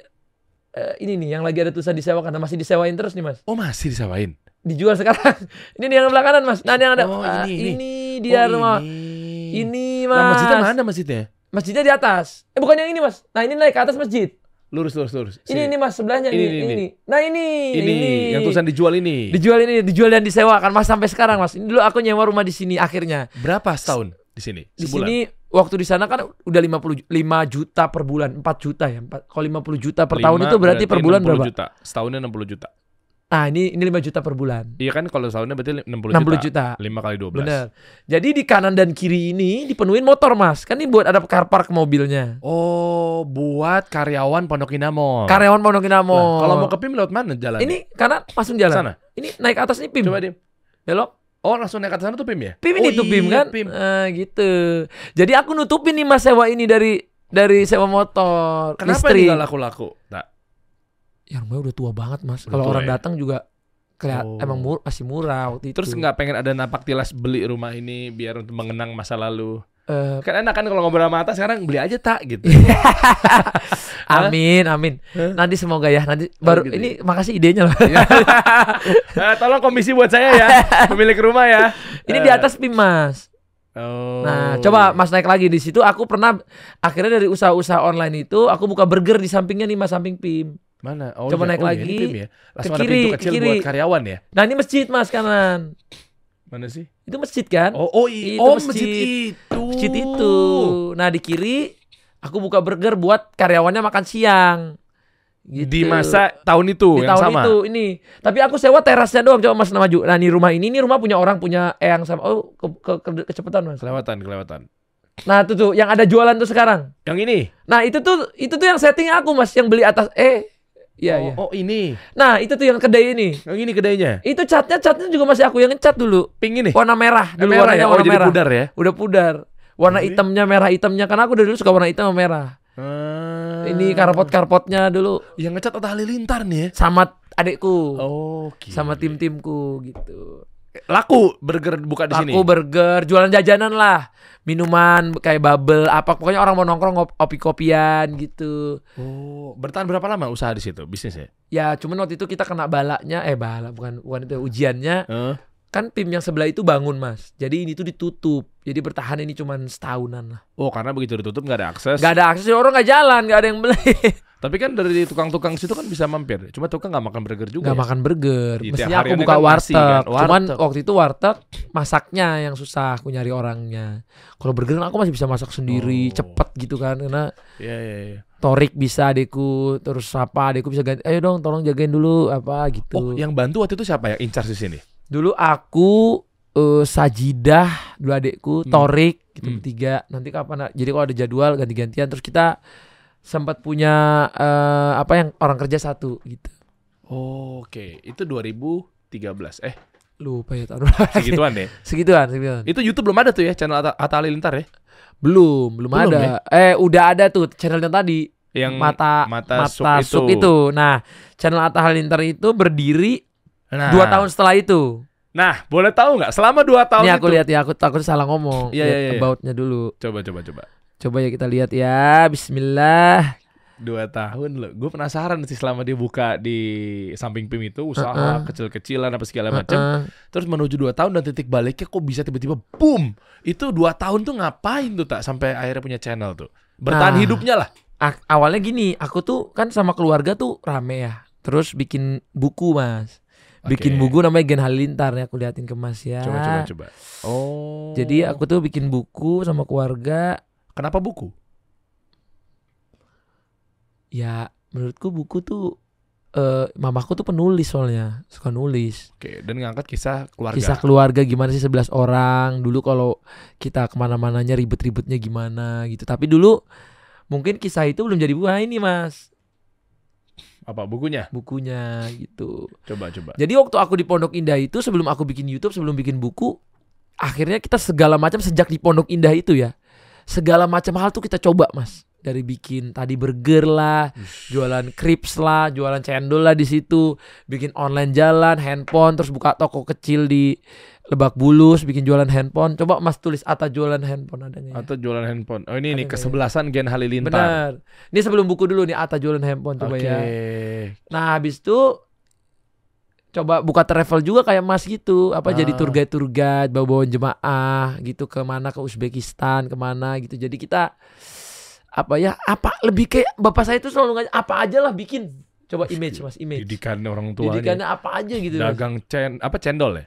Eh, ini nih yang lagi ada tulisan disewakan. Nah, masih disewain terus nih, Mas. Oh, masih disewain. Dijual sekarang. ini nih yang sebelah kanan, Mas. Nah, ini yang ada. Oh, Ah, ini, ini. ini dia oh, rumah. Ini. Ini, Mas. Nah, masjidnya mana masjidnya? Masjidnya di atas. Eh, bukan yang ini, Mas. Nah, ini naik ke atas masjid. Lurus, lurus, lurus. Ini Sini. ini Mas sebelahnya Ini, ini, ini, ini, ini. Nah, ini. Ini, yang tulisan dijual ini. dijual ini, dijual dan disewakan Mas sampai sekarang, Mas. Ini dulu aku nyewa rumah di sini akhirnya. Berapa setahun di sini? Di Sebulan? sini waktu di sana kan udah 50 5 juta per bulan, 4 juta ya. 4, kalau 50 juta per tahun Lima itu berarti, per bulan 60 berapa? juta. Setahunnya 60 juta. Nah, ini ini 5 juta per bulan. Iya kan kalau setahunnya berarti 60, 60 juta. 5 kali 12. Bener. Jadi di kanan dan kiri ini dipenuhin motor, Mas. Kan ini buat ada car park mobilnya. Oh, buat karyawan Pondok Indah Karyawan Pondok Indah Mall. Nah, kalau mau ke PIM lewat mana jalan? ini kanan langsung jalan. sana. Ini naik atas ini PIM. Coba Dim. Belok. Oh, langsung naik ke sana tuh PIM ya? PIM oh, ini tuh PIM iya, kan? PIM. Eh, gitu. Jadi aku nutupin nih Mas sewa ini dari dari sewa motor Kenapa listrik. ini nggak laku-laku? Nah, Ya rumahnya udah tua banget Mas. Kalau orang ya? datang juga kelihat Oh. emang mur- masih murah waktu itu. terus nggak pengen ada napak tilas beli rumah ini biar untuk mengenang masa lalu. Eh, Kan enak kan kalau ngobrol sama Atta sekarang beli aja tak gitu. amin, amin. Nanti semoga ya. Nanti baru gitu ini makasih idenya loh. Eh, tolong komisi buat saya ya, pemilik rumah ya. ini di atas PIM Mas. Oh. Nah, coba Mas naik lagi di situ. Aku pernah akhirnya dari usaha-usaha online itu aku buka burger di sampingnya nih Mas samping PIM. Mana? Oh, Coba iya. naik Oh, iya, lagi. ini PIM ya. Langsung Ke ada kiri, pintu ke kecil kiri. buat karyawan ya. Nah, ini masjid Mas kanan. Mana sih? Itu masjid kan? Oh, oh, Itu oh masjid. masjid itu. Masjid itu. Nah, di kiri aku buka burger buat karyawannya makan siang. Gitu. Di masa tahun itu di yang tahun sama. itu ini. Tapi aku sewa terasnya doang coba Mas maju. Nah, ini rumah ini ini rumah punya orang punya eyang sama oh ke, ke, ke- kecepatan Mas. Kelewatan, kelewatan. Nah, itu tuh yang ada jualan tuh sekarang. Yang ini. Nah, itu tuh itu tuh yang setting aku Mas yang beli atas eh Iya, oh, iya. oh, ini. Nah, itu tuh yang kedai ini. Yang ini kedainya. Itu catnya catnya juga masih aku yang ngecat dulu. Pink ini. Warna merah Eh, dulu merah warnanya ya. Oh, warna jadi merah. pudar ya. Udah pudar. Warna Jadi- hitamnya merah hitamnya karena aku dari dulu suka warna hitam sama merah. Ah. Ini karpot-karpotnya dulu yang ngecat Atta Halilintar nih ya. sama adekku. Oh, Sama tim-timku gitu. Laku burger buka di sini. Aku burger, jualan jajanan lah. Minuman kayak bubble apa pokoknya orang mau nongkrong kopi-kopian gitu. Oh, bertahan berapa lama usaha di situ bisnisnya? Ya cuman waktu itu kita kena balaknya eh bala bukan bukan itu ujiannya Heeh. kan PIM yang sebelah itu bangun mas jadi ini tuh ditutup jadi bertahan ini cuman setahunan lah Oh, karena begitu ditutup nggak ada akses. nggak ada akses orang nggak jalan nggak ada yang beli Tapi kan dari tukang-tukang situ kan bisa mampir. Cuma tukang nggak makan burger juga. nggak ya? makan burger Iya, mestinya aku buka kan warteg kan, cuman warteg. waktu itu warteg masaknya yang susah aku nyari orangnya kalau burger kan aku masih bisa masak sendiri Oh. cepet gitu kan karena Iya, iya, iya. Torik bisa adekku terus apa adekku bisa ganti ayo dong tolong jagain dulu apa gitu Oh, yang bantu waktu itu siapa ya? In charge di sini. dulu aku eh, Sajidah dua adekku Hmm. Torik gitu Hmm. bertiga nanti kapan jadi kalau ada jadwal ganti-gantian terus kita sempat punya eh, apa yang orang kerja satu gitu Oh, Oke, itu 2013. Eh, lupa ya tahun berapa. segituan deh. segituan segituan Itu YouTube belum ada tuh ya channel Atta, Atta Halilintar ya? belum belum, Belum ada eh udah ada tuh channel yang tadi Yang mata mata, mata sub sub itu. nah channel Atta Halilintar itu berdiri Nah, dua tahun setelah itu Nah, boleh tahu nggak? Selama dua tahun ini aku itu. lihat ya aku takut salah ngomong Iya, iya, iya. aboutnya dulu Coba, coba, coba. Coba ya kita lihat ya Bismillah Dua tahun loh. Gue penasaran sih selama dia buka di samping PIM itu usaha Uh-uh. kecil-kecilan apa segala macam. Heeh. Terus menuju dua tahun dan titik baliknya kok bisa tiba-tiba boom. Itu dua tahun tuh ngapain tuh tak sampai akhirnya punya channel tuh. Bertahan Nah. hidupnya lah. Awalnya gini, aku tuh kan sama keluarga tuh rame ya. Terus bikin buku mas, bikin Oke. buku namanya Gen Halilintar nih aku liatin ke mas ya. Coba, coba, coba. Oh. Jadi aku tuh bikin buku sama keluarga. Kenapa buku? Ya menurutku buku tuh, eh mamaku tuh penulis soalnya suka nulis. Oke, dan ngangkat kisah keluarga. Kisah keluarga gimana sih 11 orang. Dulu kalau kita ke mana-mananya ribet-ribetnya gimana gitu. Tapi dulu mungkin kisah itu belum jadi buah ini mas, Apa bukunya? bukunya gitu. Coba, coba. Jadi waktu aku di Pondok Indah itu sebelum aku bikin YouTube, sebelum bikin buku, akhirnya kita segala macam sejak di Pondok Indah itu ya. Segala macam hal tuh kita coba, Mas. Dari bikin tadi burger lah, jualan crips lah, jualan cendol lah di situ, bikin online jalan, handphone, terus buka toko kecil di Lebak Bulus, bikin jualan handphone. Coba Mas tulis Ata jualan handphone adanya. ya. Atau jualan handphone. Oh ini nih Ada, kesebelasan Gen Halilintar. Benar. Ini sebelum buku dulu nih Ata jualan handphone coba Oke. ya. Nah habis itu coba buka travel juga kayak Mas gitu, apa jadi Ah. tour guide tour guide, bawa-bawa jemaah gitu ke mana ke Uzbekistan ke mana gitu. Jadi kita apa ya apa lebih kayak bapak saya itu selalu ngajak apa aja lah bikin. Coba image Mas image. Didikan orang tuanya. Didikannya apa aja gitu. Mas. Dagang cen apa cendol ya?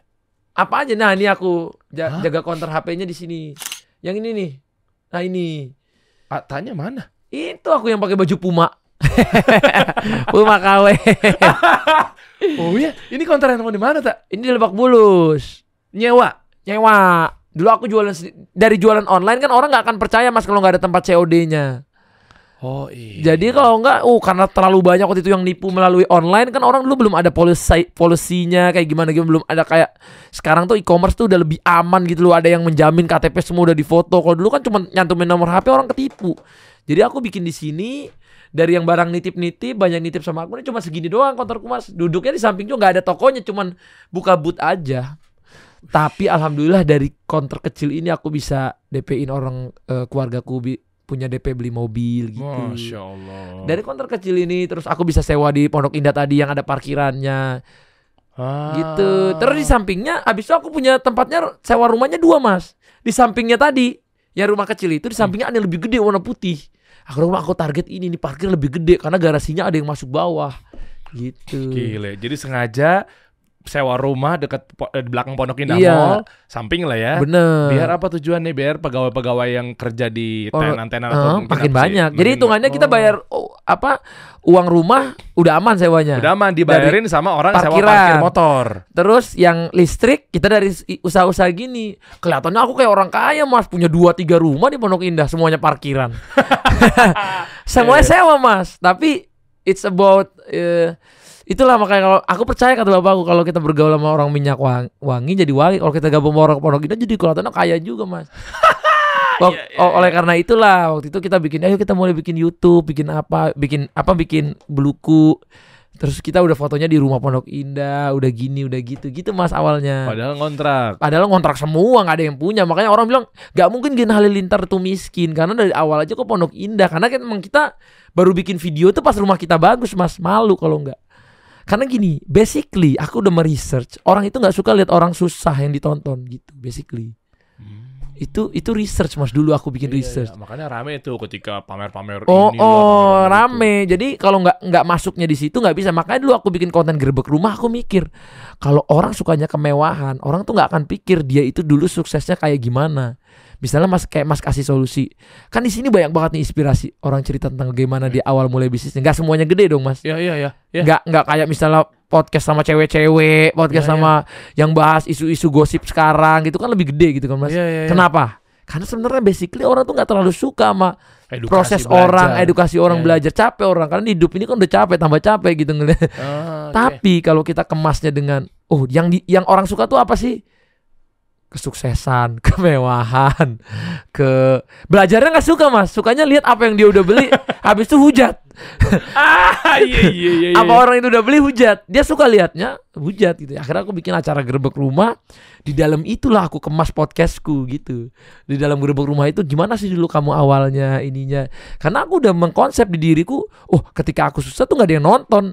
Apa aja. Nah ini aku ja- Hah? jaga counter HP-nya di sini. Yang ini nih. Nah ini Ah, tanya mana? itu aku yang pakai baju Puma. Puma KW. Oh iya, ini konter handphone di mana tak? ini di Lebak Bulus. Nyewa. Nyewa. Dulu aku jualan dari jualan online kan orang nggak akan percaya mas kalau nggak ada tempat COD-nya. Oh iya. Jadi kalau nggak, uh karena terlalu banyak waktu itu yang nipu melalui online kan orang dulu belum ada polisi polisinya kayak gimana gimana belum ada kayak sekarang tuh e-commerce tuh udah lebih aman gitu loh ada yang menjamin KTP semua udah difoto. Kalau dulu kan cuma nyantumin nomor HP orang ketipu. Jadi aku bikin di sini dari yang barang nitip-nitip banyak nitip sama aku ini cuma segini doang kontorku mas duduknya di samping juga nggak ada tokonya cuman buka boot aja tapi alhamdulillah dari konter kecil ini aku bisa DP-in orang eh, keluargaku bi- punya DP beli mobil gitu Masya Allah. dari konter kecil ini terus aku bisa sewa di Pondok Indah tadi yang ada parkirannya Ah. gitu. Terus di sampingnya abis itu aku punya tempatnya sewa rumahnya dua mas. Di sampingnya tadi yang rumah kecil itu di sampingnya ada yang lebih gede warna putih. Aku rumah aku target ini nih parkir lebih gede karena garasinya ada yang masuk bawah gitu. Gile. Jadi sengaja sewa rumah dekat po- eh, di belakang Pondok Indah Iya. Mall, samping lah ya. Bener. Biar apa tujuannya? Biar pegawai-pegawai yang kerja di Oh, tenan-tenan Eh, atau makin sih? banyak. Jadi hitungannya ba- kita oh. bayar oh, apa uang rumah udah aman sewanya. Udah aman dibayarin sama orang sewa parkiran. parkir motor. Terus yang listrik kita dari usaha-usaha gini kelihatannya aku kayak orang kaya mas punya dua tiga rumah di Pondok Indah semuanya parkiran. semuanya Iya, sewa mas. Tapi it's about eh, itulah makanya kalau aku percaya kata bapakku kalau kita bergaul sama orang minyak wangi, wangi jadi wangi. Kalau kita gabung sama orang Pondok Indah jadi kelihatannya kaya juga mas. Wak- Iya, o- oleh karena itulah waktu itu kita bikin ayo kita mulai bikin YouTube, bikin apa, bikin apa bikin beluku. Terus kita udah fotonya di rumah Pondok Indah, udah gini, udah gitu, gitu mas awalnya. Padahal ngontrak. Padahal ngontrak semua nggak ada yang punya, makanya orang bilang nggak mungkin Gen Halilintar tuh miskin karena dari awal aja kok Pondok Indah karena kan emang kita baru bikin video tuh pas rumah kita bagus mas, malu kalau nggak. Karena gini, basically aku udah meresearch orang itu nggak suka lihat orang susah yang ditonton gitu, basically. Itu itu research mas dulu aku bikin Iya, research. iya. Makanya rame tuh ketika pamer-pamer Oh, ini lah, oh, pamer-pamer itu. rame. Jadi kalau nggak nggak masuknya di situ nggak bisa. Makanya dulu aku bikin konten gerbek rumah. Aku mikir kalau orang sukanya kemewahan, orang tuh nggak akan pikir dia itu dulu suksesnya kayak gimana. Misalnya mas kayak mas kasih solusi. Kan di sini banyak banget nih inspirasi orang cerita tentang bagaimana dia awal mulai bisnisnya. Nggak semuanya gede dong mas. Iya, iya. Iya. Nggak nggak kayak misalnya podcast sama cewek-cewek, podcast Iya, sama yang bahas isu-isu gosip sekarang gitu kan lebih gede gitu kan mas. Iya, iya, iya. Kenapa? Karena sebenarnya basically orang tuh nggak terlalu suka sama Edukasi proses belajar. orang, edukasi orang Iya. belajar capek orang karena di hidup ini kan udah capek tambah capek gitu ngeliat. Ah, oke. Tapi kalau kita kemasnya dengan oh yang di, yang orang suka tuh apa sih? Kesuksesan, kemewahan, ke belajarnya nggak suka mas, sukanya lihat apa yang dia udah beli, habis itu hujat. ah, iya, iya, iya. Apa orang itu udah beli hujat, dia suka lihatnya hujat gitu. Akhirnya aku bikin acara gerbek rumah, di dalam itulah aku kemas podcastku gitu. Di dalam gerbek rumah itu gimana sih dulu kamu awalnya ininya? Karena aku udah mengkonsep di diriku, oh ketika aku susah tuh nggak ada yang nonton.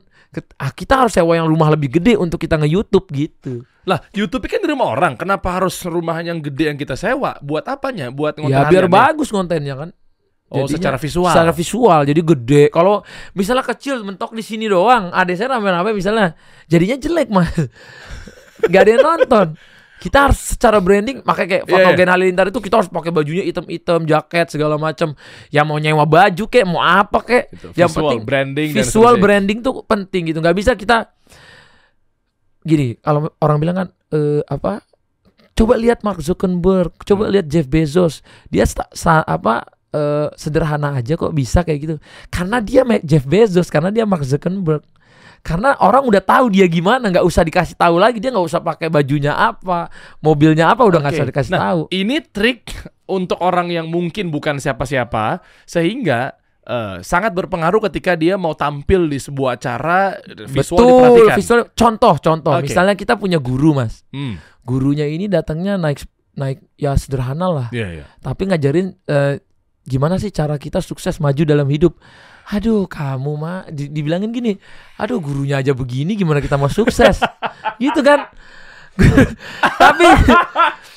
Ah, kita harus sewa yang rumah lebih gede untuk kita nge-YouTube gitu. Lah, YouTube kan di rumah orang. Kenapa harus rumah yang gede yang kita sewa? Buat apanya? Buat ya ngontrak biar bagus kontennya kan. Oh, Jadinya secara visual. Secara visual jadi gede. Kalau misalnya kecil mentok di sini doang, ada saya rame-rame misalnya, jadinya jelek mah. Gak ada yang nonton. Kita harus secara branding, makanya kayak foto iya. Gen Halilintar itu kita harus pakai bajunya hitam-hitam, jaket segala macam. Ya mau nyewa baju kek, mau apa kek. Gitu, Yang visual penting branding dan visual seterusnya. branding tuh penting gitu. Nggak bisa kita gini. Kalau orang bilang kan eh, apa? Coba lihat Mark Zuckerberg, coba Hmm. lihat Jeff Bezos. Dia sta- sa- apa eh, sederhana aja kok bisa kayak gitu. Karena dia Jeff Bezos, karena dia Mark Zuckerberg. Karena orang udah tahu dia gimana, nggak usah dikasih tahu lagi. Dia nggak usah pakai bajunya apa, mobilnya apa, udah nggak Oke. usah dikasih Nah, tahu. Ini trik untuk orang yang mungkin bukan siapa-siapa sehingga eh, sangat berpengaruh ketika dia mau tampil di sebuah acara visual Betul, diperhatikan. visual. Contoh, contoh. Oke. Misalnya kita punya guru, mas. Hmm, Gurunya ini datangnya naik naik ya sederhana lah. iya, iya. tapi ngajarin eh, gimana sih cara kita sukses maju dalam hidup. Aduh, kamu mah di- dibilangin gini, aduh gurunya aja begini, gimana kita mau sukses? gitu kan? tapi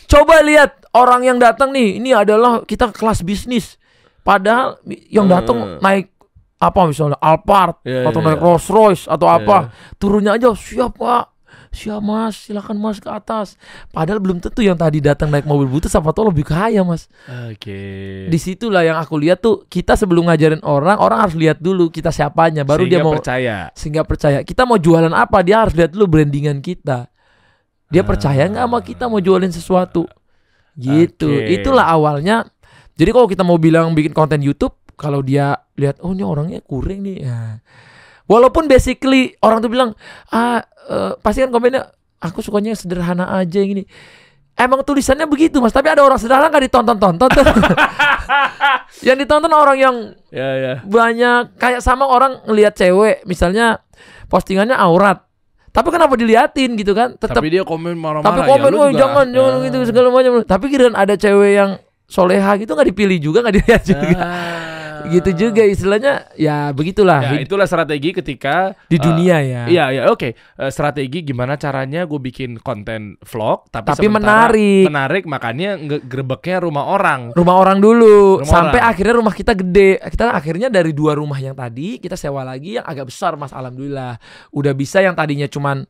coba lihat orang yang datang nih, ini adalah kita kelas bisnis. Padahal yang datang Hmm. naik apa misalnya Alphard Iya, atau iya, naik iya. Rolls Royce atau Iya, apa, turunnya aja siap pak, siap mas silakan mas ke atas padahal belum tentu yang tadi datang naik mobil butut siapa tahu lebih kaya mas Oke. di situlah yang aku lihat tuh kita sebelum ngajarin orang orang harus lihat dulu kita siapanya baru dia Sehingga mau percaya. sehingga percaya kita mau jualan apa dia harus lihat dulu brandingan kita dia Ah. percaya nggak sama kita mau jualin sesuatu gitu Oke. itulah awalnya jadi kalau kita mau bilang bikin konten YouTube kalau dia lihat oh ini orangnya kuring nih ya. Walaupun basically orang tuh bilang ah eh, pasti kan komennya aku sukanya yang sederhana aja yang gini Emang tulisannya begitu mas, tapi ada orang sederhana nggak ditonton-tonton yang ditonton orang yang Ya ya. banyak kayak sama orang ngelihat cewek misalnya postingannya aurat tapi kenapa diliatin gitu kan tetap Tapi dia komen marah-marah. tapi ya, komen lu "Woi, juga- jangan jangan Ah. gitu segala macam tapi kira ada cewek yang soleha gitu nggak dipilih juga nggak dilihat juga Ah. Gitu juga istilahnya ya begitulah. Ya, itulah strategi ketika di eh, dunia ya. Iya iya oke. Eh, strategi gimana caranya gue bikin konten vlog tapi, Tapi menarik. menarik makanya grebeknya rumah orang. Rumah orang dulu. Rumah sampai orang. akhirnya rumah kita gede. Kita akhirnya dari dua rumah yang tadi kita sewa lagi yang agak besar mas. Alhamdulillah. Udah bisa yang tadinya cuman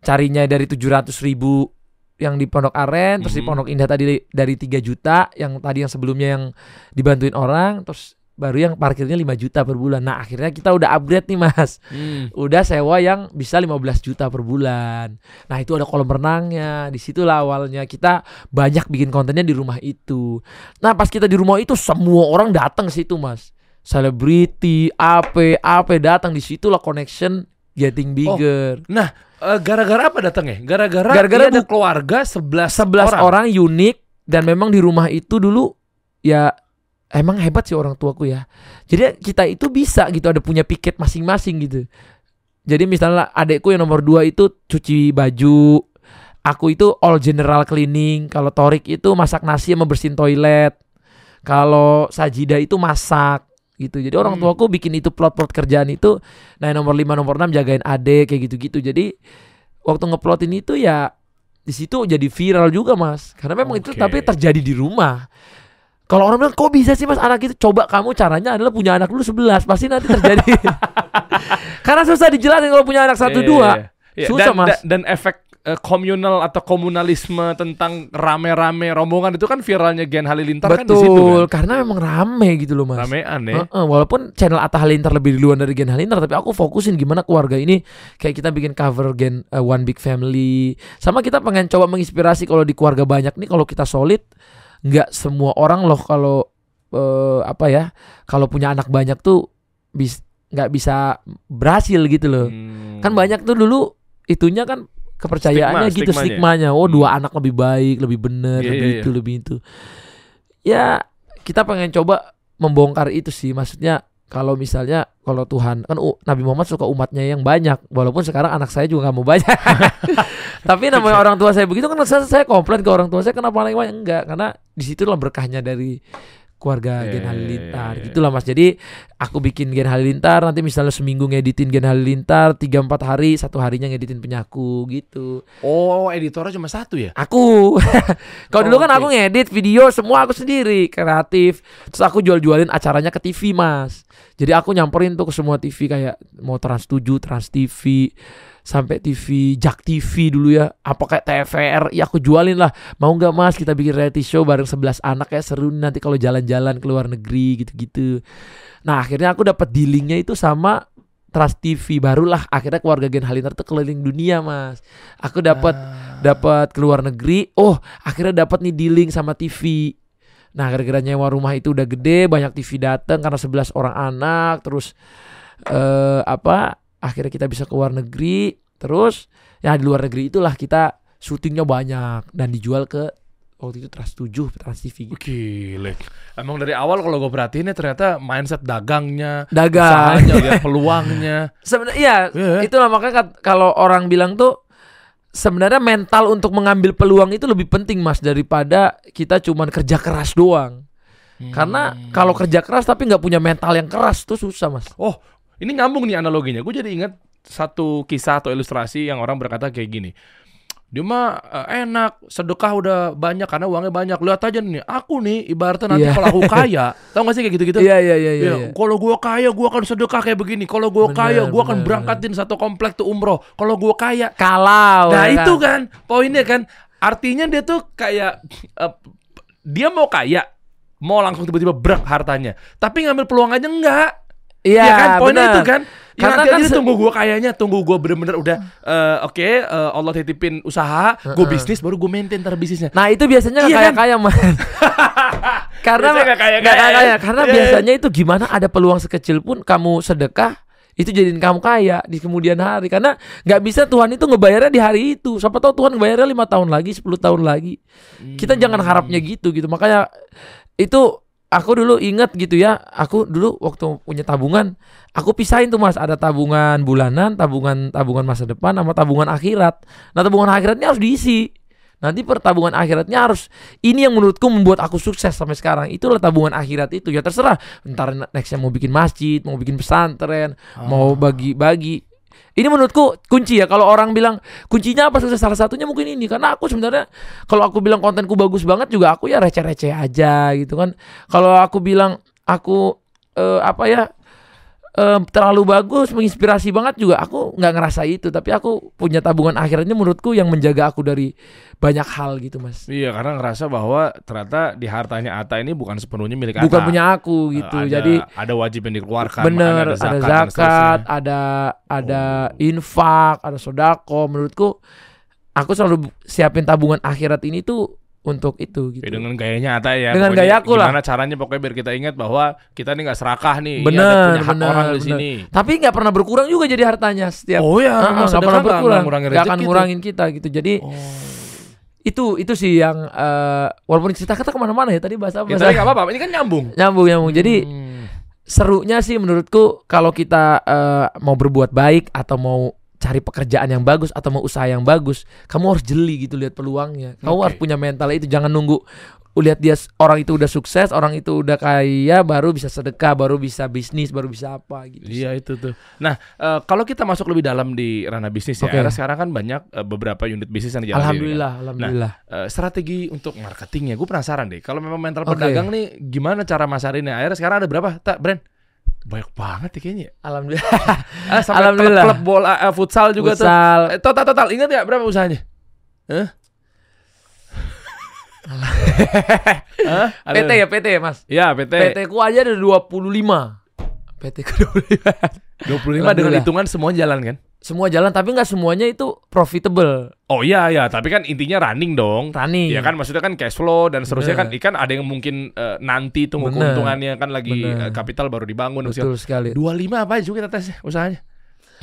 carinya dari 700 ribu yang di Pondok Aren terus di Mhm. Pondok Indah tadi dari 3 juta yang tadi yang sebelumnya yang dibantuin orang terus baru yang parkirnya 5 juta per bulan nah akhirnya kita udah upgrade nih mas Hmm. udah sewa yang bisa 15 juta per bulan. Nah, itu ada kolam renangnya. Di situlah awalnya kita banyak bikin kontennya di rumah itu. Nah, pas kita di rumah itu semua orang datang ke situ, Mas. Selebriti, AP, AP datang di situlah connection getting bigger. Eh, gara-gara apa datangnya gara-gara Gara-gara ada bu- keluarga 11 11 orang, orang. unik dan memang di rumah itu dulu ya emang hebat sih orang tuaku ya. Jadi kita itu bisa gitu ada punya piket masing-masing gitu. Jadi misalnya adekku yang nomor dua itu cuci baju, aku itu all general cleaning. Kalau Torik itu masak nasi sama bersihin toilet. Kalau Sajida itu masak gitu. Jadi orang Hmm. tuaku bikin itu plot-plot kerjaan itu. Nah yang nomor 5 nomor 6 jagain adek kayak gitu-gitu. Jadi waktu ngeplotin itu ya di situ jadi viral juga mas karena memang itu Oke. tapi terjadi di rumah kalau orang bilang kok bisa sih mas anak itu? Coba kamu caranya adalah punya anak dulu 11 pasti nanti terjadi. Karena susah dijelasin kalau punya anak satu Iya, dua. iya, iya. Susah, dan, Mas. da- dan efek eh, komunal atau komunalisme tentang rame-rame rombongan itu kan viralnya Gen Halilintar kan di situ betul kan? karena memang rame gitu loh mas. Ramean ya? Heeh, walaupun channel Atta Halilintar lebih duluan dari Gen Halilintar tapi aku fokusin gimana keluarga ini kayak kita bikin cover Gen eh, One Big Family sama kita pengen coba menginspirasi kalau di keluarga banyak nih kalau kita solid nggak semua orang loh kalau eh, apa ya kalau punya anak banyak tuh bis nggak bisa berhasil gitu loh Hmm. kan banyak tuh dulu itunya kan kepercayaannya Stigma, gitu stigmanya. stigmanya oh dua Hmm. anak lebih baik lebih bener Iya, lebih iya, itu lebih itu ya kita pengen coba membongkar itu sih maksudnya kalau misalnya kalau Tuhan kan u- Nabi Muhammad suka umatnya yang banyak walaupun sekarang anak saya juga nggak mau banyak. Tapi namanya orang tua saya begitu kan saya, saya komplain ke orang tua saya kenapa paling banyak? Enggak karena di situlah berkahnya dari keluarga Iya, Gen Halilintar. Iya. gitulah mas. Jadi aku bikin Gen Halilintar nanti misalnya seminggu ngeditin Gen Halilintar tiga empat hari satu harinya ngeditin penyaku gitu. Oh editornya cuma satu ya? Aku. Kalau Oh, dulu kan oke. aku ngedit video semua aku sendiri kreatif. Terus aku jual-jualin acaranya ke TV mas. Jadi aku nyamperin tuh ke semua TV kayak mau Trans 7 Trans TV sampai TV Jak TV dulu ya. Apa kayak TVR ya aku jualin lah. Mau nggak mas? Kita bikin reality show bareng 11 anak ya. Seru nih nanti kalau jalan-jalan ke luar negeri gitu-gitu. Nah akhirnya aku dapat dealingnya itu sama Trans TV barulah akhirnya keluarga Gen Halilintar tuh keliling dunia mas. Aku dapat Ah. dapat ke luar negeri. Oh akhirnya dapat nih dealing sama TV nah gara-gara nyewa rumah itu udah gede banyak TV datang karena 11 orang anak terus eh apa akhirnya kita bisa ke luar negeri terus ya di luar negeri itulah kita syutingnya banyak dan dijual ke waktu itu Trans 7 Trans TV gitu. Gile. Emang dari awal kalau gue perhatiin ya ternyata mindset dagangnya, dagang usahanya, lihat peluangnya. sebenarnya iya Iya. itulah makanya kalau orang bilang tuh sebenarnya mental untuk mengambil peluang itu lebih penting mas daripada kita cuman kerja keras doang karena Hmm. kalau kerja keras tapi nggak punya mental yang keras tuh susah mas Oh, ini nyambung nih analoginya. Gue jadi ingat satu kisah atau ilustrasi yang orang berkata kayak gini. Dia mah eh, enak, sedekah udah banyak karena uangnya banyak. Lihat aja nih, aku nih ibaratnya nanti Iya. kalau aku kaya, tau gak sih kayak gitu-gitu? Iya iya iya iya. Ya, kalau gua kaya, gua akan sedekah kayak begini. Kalau gua Bener, kaya, gua akan bener, berangkatin satu komplek tuh umroh. Kalau gua kaya, Kalau nah ya itu kan poinnya kan. Artinya dia tuh kayak eh, dia mau kaya, mau langsung tiba-tiba berak hartanya. Tapi ngambil peluang aja enggak. Iya Ya kan poinnya bener. itu kan. Ya Karena kan se- tunggu gua kayaknya, tunggu gua bener-bener udah eh, oke eh, Allah titipin usaha, gua Heeh. bisnis baru gua maintain ntar bisnisnya. Nah itu biasanya Iya kan? kaya-kaya man. Karena Biasanya kaya-kaya, nggak kaya-kaya. ya. Karena iya. biasanya itu gimana ada peluang sekecil pun kamu sedekah itu jadiin kamu kaya di kemudian hari karena nggak bisa Tuhan itu ngebayarnya di hari itu siapa tahu Tuhan ngebayarnya lima tahun lagi 10 tahun lagi kita Hmm. jangan harapnya gitu gitu makanya itu aku dulu ingat gitu ya aku dulu waktu punya tabungan aku pisahin tuh mas. Ada tabungan bulanan tabungan tabungan masa depan sama tabungan akhirat. Nah tabungan akhiratnya harus diisi. Nanti per tabungan akhiratnya harus ini yang menurutku membuat aku sukses sampai sekarang. Itulah tabungan akhirat itu. Ya terserah. Ntar nextnya mau bikin masjid mau bikin pesantren mau bagi-bagi ini menurutku kunci ya kalau orang bilang kuncinya apa? Sukses salah satunya mungkin ini karena aku sebenarnya kalau aku bilang kontenku bagus banget juga aku ya receh-receh aja gitu kan. Kalau aku bilang aku eh, apa ya eh, terlalu bagus menginspirasi banget juga aku nggak ngerasa itu tapi aku punya tabungan akhiratnya menurutku yang menjaga aku dari banyak hal gitu mas Iya, karena ngerasa bahwa ternyata di hartanya Ata ini bukan sepenuhnya milik Ata. bukan punya aku Eh, gitu ada- jadi ada wajib yang dikeluarkan, bener ada zakat seterusnya. ada ada Oh. infak ada sodako menurutku aku selalu siapin tabungan akhirat ini tuh untuk itu gitu Ya, dengan gayanya Ata ya. Dengan pokoknya gayaku lah. Gimana caranya pokoknya biar kita ingat bahwa kita nih nggak serakah nih. Ini Bener, ada punya hak bener, orang di sini. tapi nggak pernah berkurang juga jadi hartanya setiap Oh ya, memang nggak pernah berkurang nggak akan ngurangin kita gitu jadi Oh. itu itu sih yang eh, walaupun cerita kita ke mana-mana ya tadi bahasa Ya, bahasa tapi nggak apa-apa, ini kan nyambung. nyambung nyambung jadi Hmm. serunya sih menurutku kalau kita eh, mau berbuat baik atau mau cari pekerjaan yang bagus atau mau usaha yang bagus, kamu harus jeli gitu lihat peluangnya. Kamu Oke. harus punya mental itu, jangan nunggu lihat dia orang itu udah sukses, orang itu udah kaya, baru bisa sedekah, baru bisa bisnis, baru bisa apa gitu. Iya itu tuh. Nah eh, kalau kita masuk lebih dalam di ranah bisnis ya, Oke. karena sekarang kan banyak eh, beberapa unit bisnis yang dijalani. Alhamdulillah, alhamdulillah. Eh, strategi untuk marketingnya, gue penasaran deh. Kalau memang mental Oke. pedagang nih, gimana cara masarinnya? Akhirnya sekarang ada berapa? Tak brand? Banyak banget ya kayaknya. Alhamdulillah. Ah, sampai Alhamdulillah. klub, klub bola, eh, futsal juga tuh. Futsal. Eh, total total, ingat ya berapa usahanya? Hah? Ada- PT ya, PT ya, Mas. Ya, PT. PT ku aja ada 25. PT ku 25. 25 dengan hitungan semua jalan kan? Semua jalan tapi nggak semuanya itu profitable. Oh iya ya, tapi kan intinya running dong. Running. Ya kan maksudnya kan cash flow dan seterusnya kan ikan ada yang mungkin eh, nanti tunggu Bener. keuntungannya kan lagi eh, kapital baru dibangun usia. Betul sekali. 25 apa juga kita tes usahanya.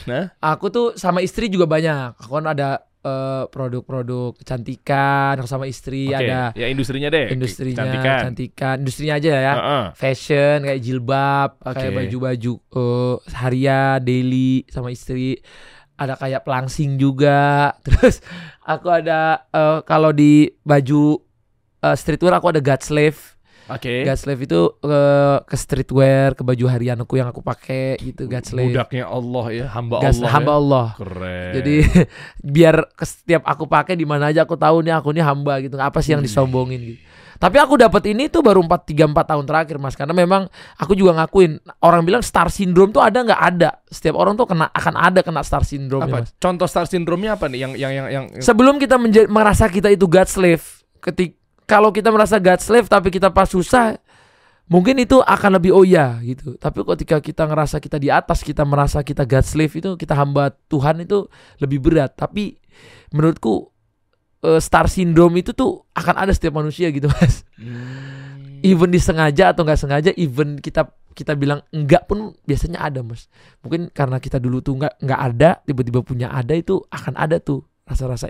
Nah, Aku tuh sama istri juga banyak. Aku kan ada eh, produk-produk kecantikan, aku sama istri oke. ada ya industrinya deh. industrinya kecantikan. kecantikan, industrinya aja ya. Heeh. Fashion kayak jilbab, kayak Oke. baju-baju eh, harian, daily sama istri. Ada kayak pelangsing juga. Terus aku ada eh, kalau di baju eh, streetwear aku ada God Slave. Oke. God Slave itu eh, ke streetwear, ke baju harian aku yang aku pakai gitu God Slave. Budaknya Allah ya, hamba God- Allah. hamba ya. Allah. Keren. Jadi biar ke setiap aku pakai di mana aja aku tahu nih aku nih hamba gitu. Apa sih yang Wih. disombongin gitu. Tapi aku dapat ini tuh baru 4 3 4 tahun terakhir Mas karena memang aku juga ngakuin orang bilang star syndrome tuh ada nggak ada. Setiap orang tuh kena akan ada kena star syndrome apa? Mas. Contoh star syndrome-nya apa nih yang yang yang, yang Sebelum kita merasa kita itu God slave, ketik kalau kita merasa God slave tapi kita pas susah mungkin itu akan lebih oh ya gitu. Tapi ketika kita ngerasa kita di atas, kita merasa kita God slave itu kita hamba Tuhan itu lebih berat. Tapi menurutku eh, star syndrome itu tuh akan ada setiap manusia gitu mas. Hmm. Even disengaja atau nggak sengaja, even kita kita bilang enggak pun biasanya ada mas. Mungkin karena kita dulu tuh nggak nggak ada, tiba-tiba punya ada itu akan ada tuh rasa-rasa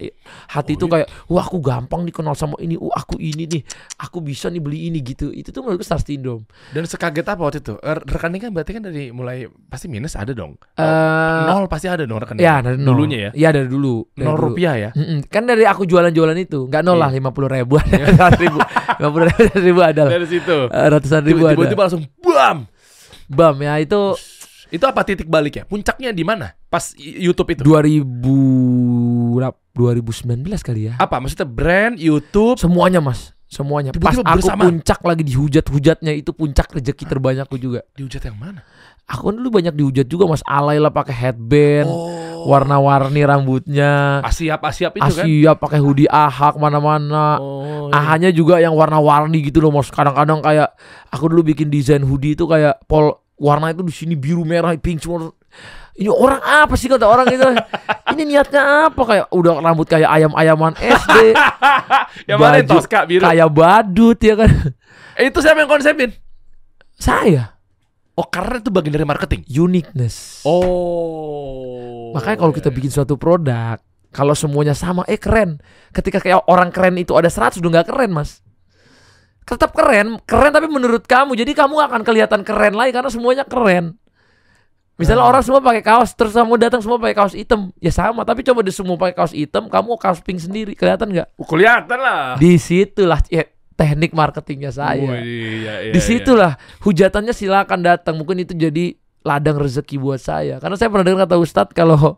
hati Oh, itu iya. kayak wah aku gampang dikenal sama ini, wah aku ini nih, aku bisa nih beli ini gitu. Itu tuh menurutku star syndrome. Dan sekaget apa waktu itu? Eh, Rekening kan berarti kan dari mulai pasti minus ada dong. Eh, nol pasti ada dong rekening. ya dari nol. Dulunya ya. Iya dari dulu. Dari Nol dulu. rupiah ya. Mm-mm. Kan dari aku jualan-jualan itu nggak nol lah Iya. lima puluh ribu, seratus ribu, lima puluh ribu, ribu ada lah. Dari situ. Eh, ratusan ribu ada. Tiba-tiba langsung bam. Bam ya itu Itu apa titik baliknya? Puncaknya di mana? Pas YouTube itu. 2000 2019 kali ya. Apa maksudnya brand YouTube? Semuanya mas, semuanya. Pas Tiba-tiba aku bersamaan. puncak lagi dihujat-hujatnya itu puncak rezeki terbanyakku juga. Dihujat yang mana? Aku kan dulu banyak dihujat juga mas. Alay lah pakai headband, Oh. warna-warni rambutnya. Asiap Asiap itu kan? Asia pakai hoodie ahak mana-mana. Oh. iya. Ahanya juga yang warna-warni gitu loh mas. Kadang-kadang kayak aku dulu bikin desain hoodie itu kayak pol warna itu di sini biru merah pink semua. Ini orang apa sih kata orang itu? Ini niatnya apa kayak udah rambut kayak ayam-ayaman SD. yang mana Tosca biru? kayak badut ya kan. Eh, itu siapa yang konsepin? Saya Oh karena itu bagian dari marketing. uniqueness. Oh. Makanya kalau kita bikin suatu produk, kalau semuanya sama, eh keren. Ketika kayak orang keren itu ada 100 udah nggak keren, Mas. Tetap keren, keren tapi menurut kamu. Jadi kamu akan kelihatan keren lagi karena semuanya keren. Misalnya Ah. orang semua pakai kaos, terus kamu datang semua pakai kaos hitam, ya sama. Tapi coba di semua pakai kaos hitam, kamu kaos pink sendiri, kelihatan nggak? Oh, kelihatan lah. Di situlah ya, teknik marketingnya saya. Oh, iya, iya, di iya. situlah hujatannya silakan datang. Mungkin itu jadi ladang rezeki buat saya. Karena saya pernah dengar kata Ustadz kalau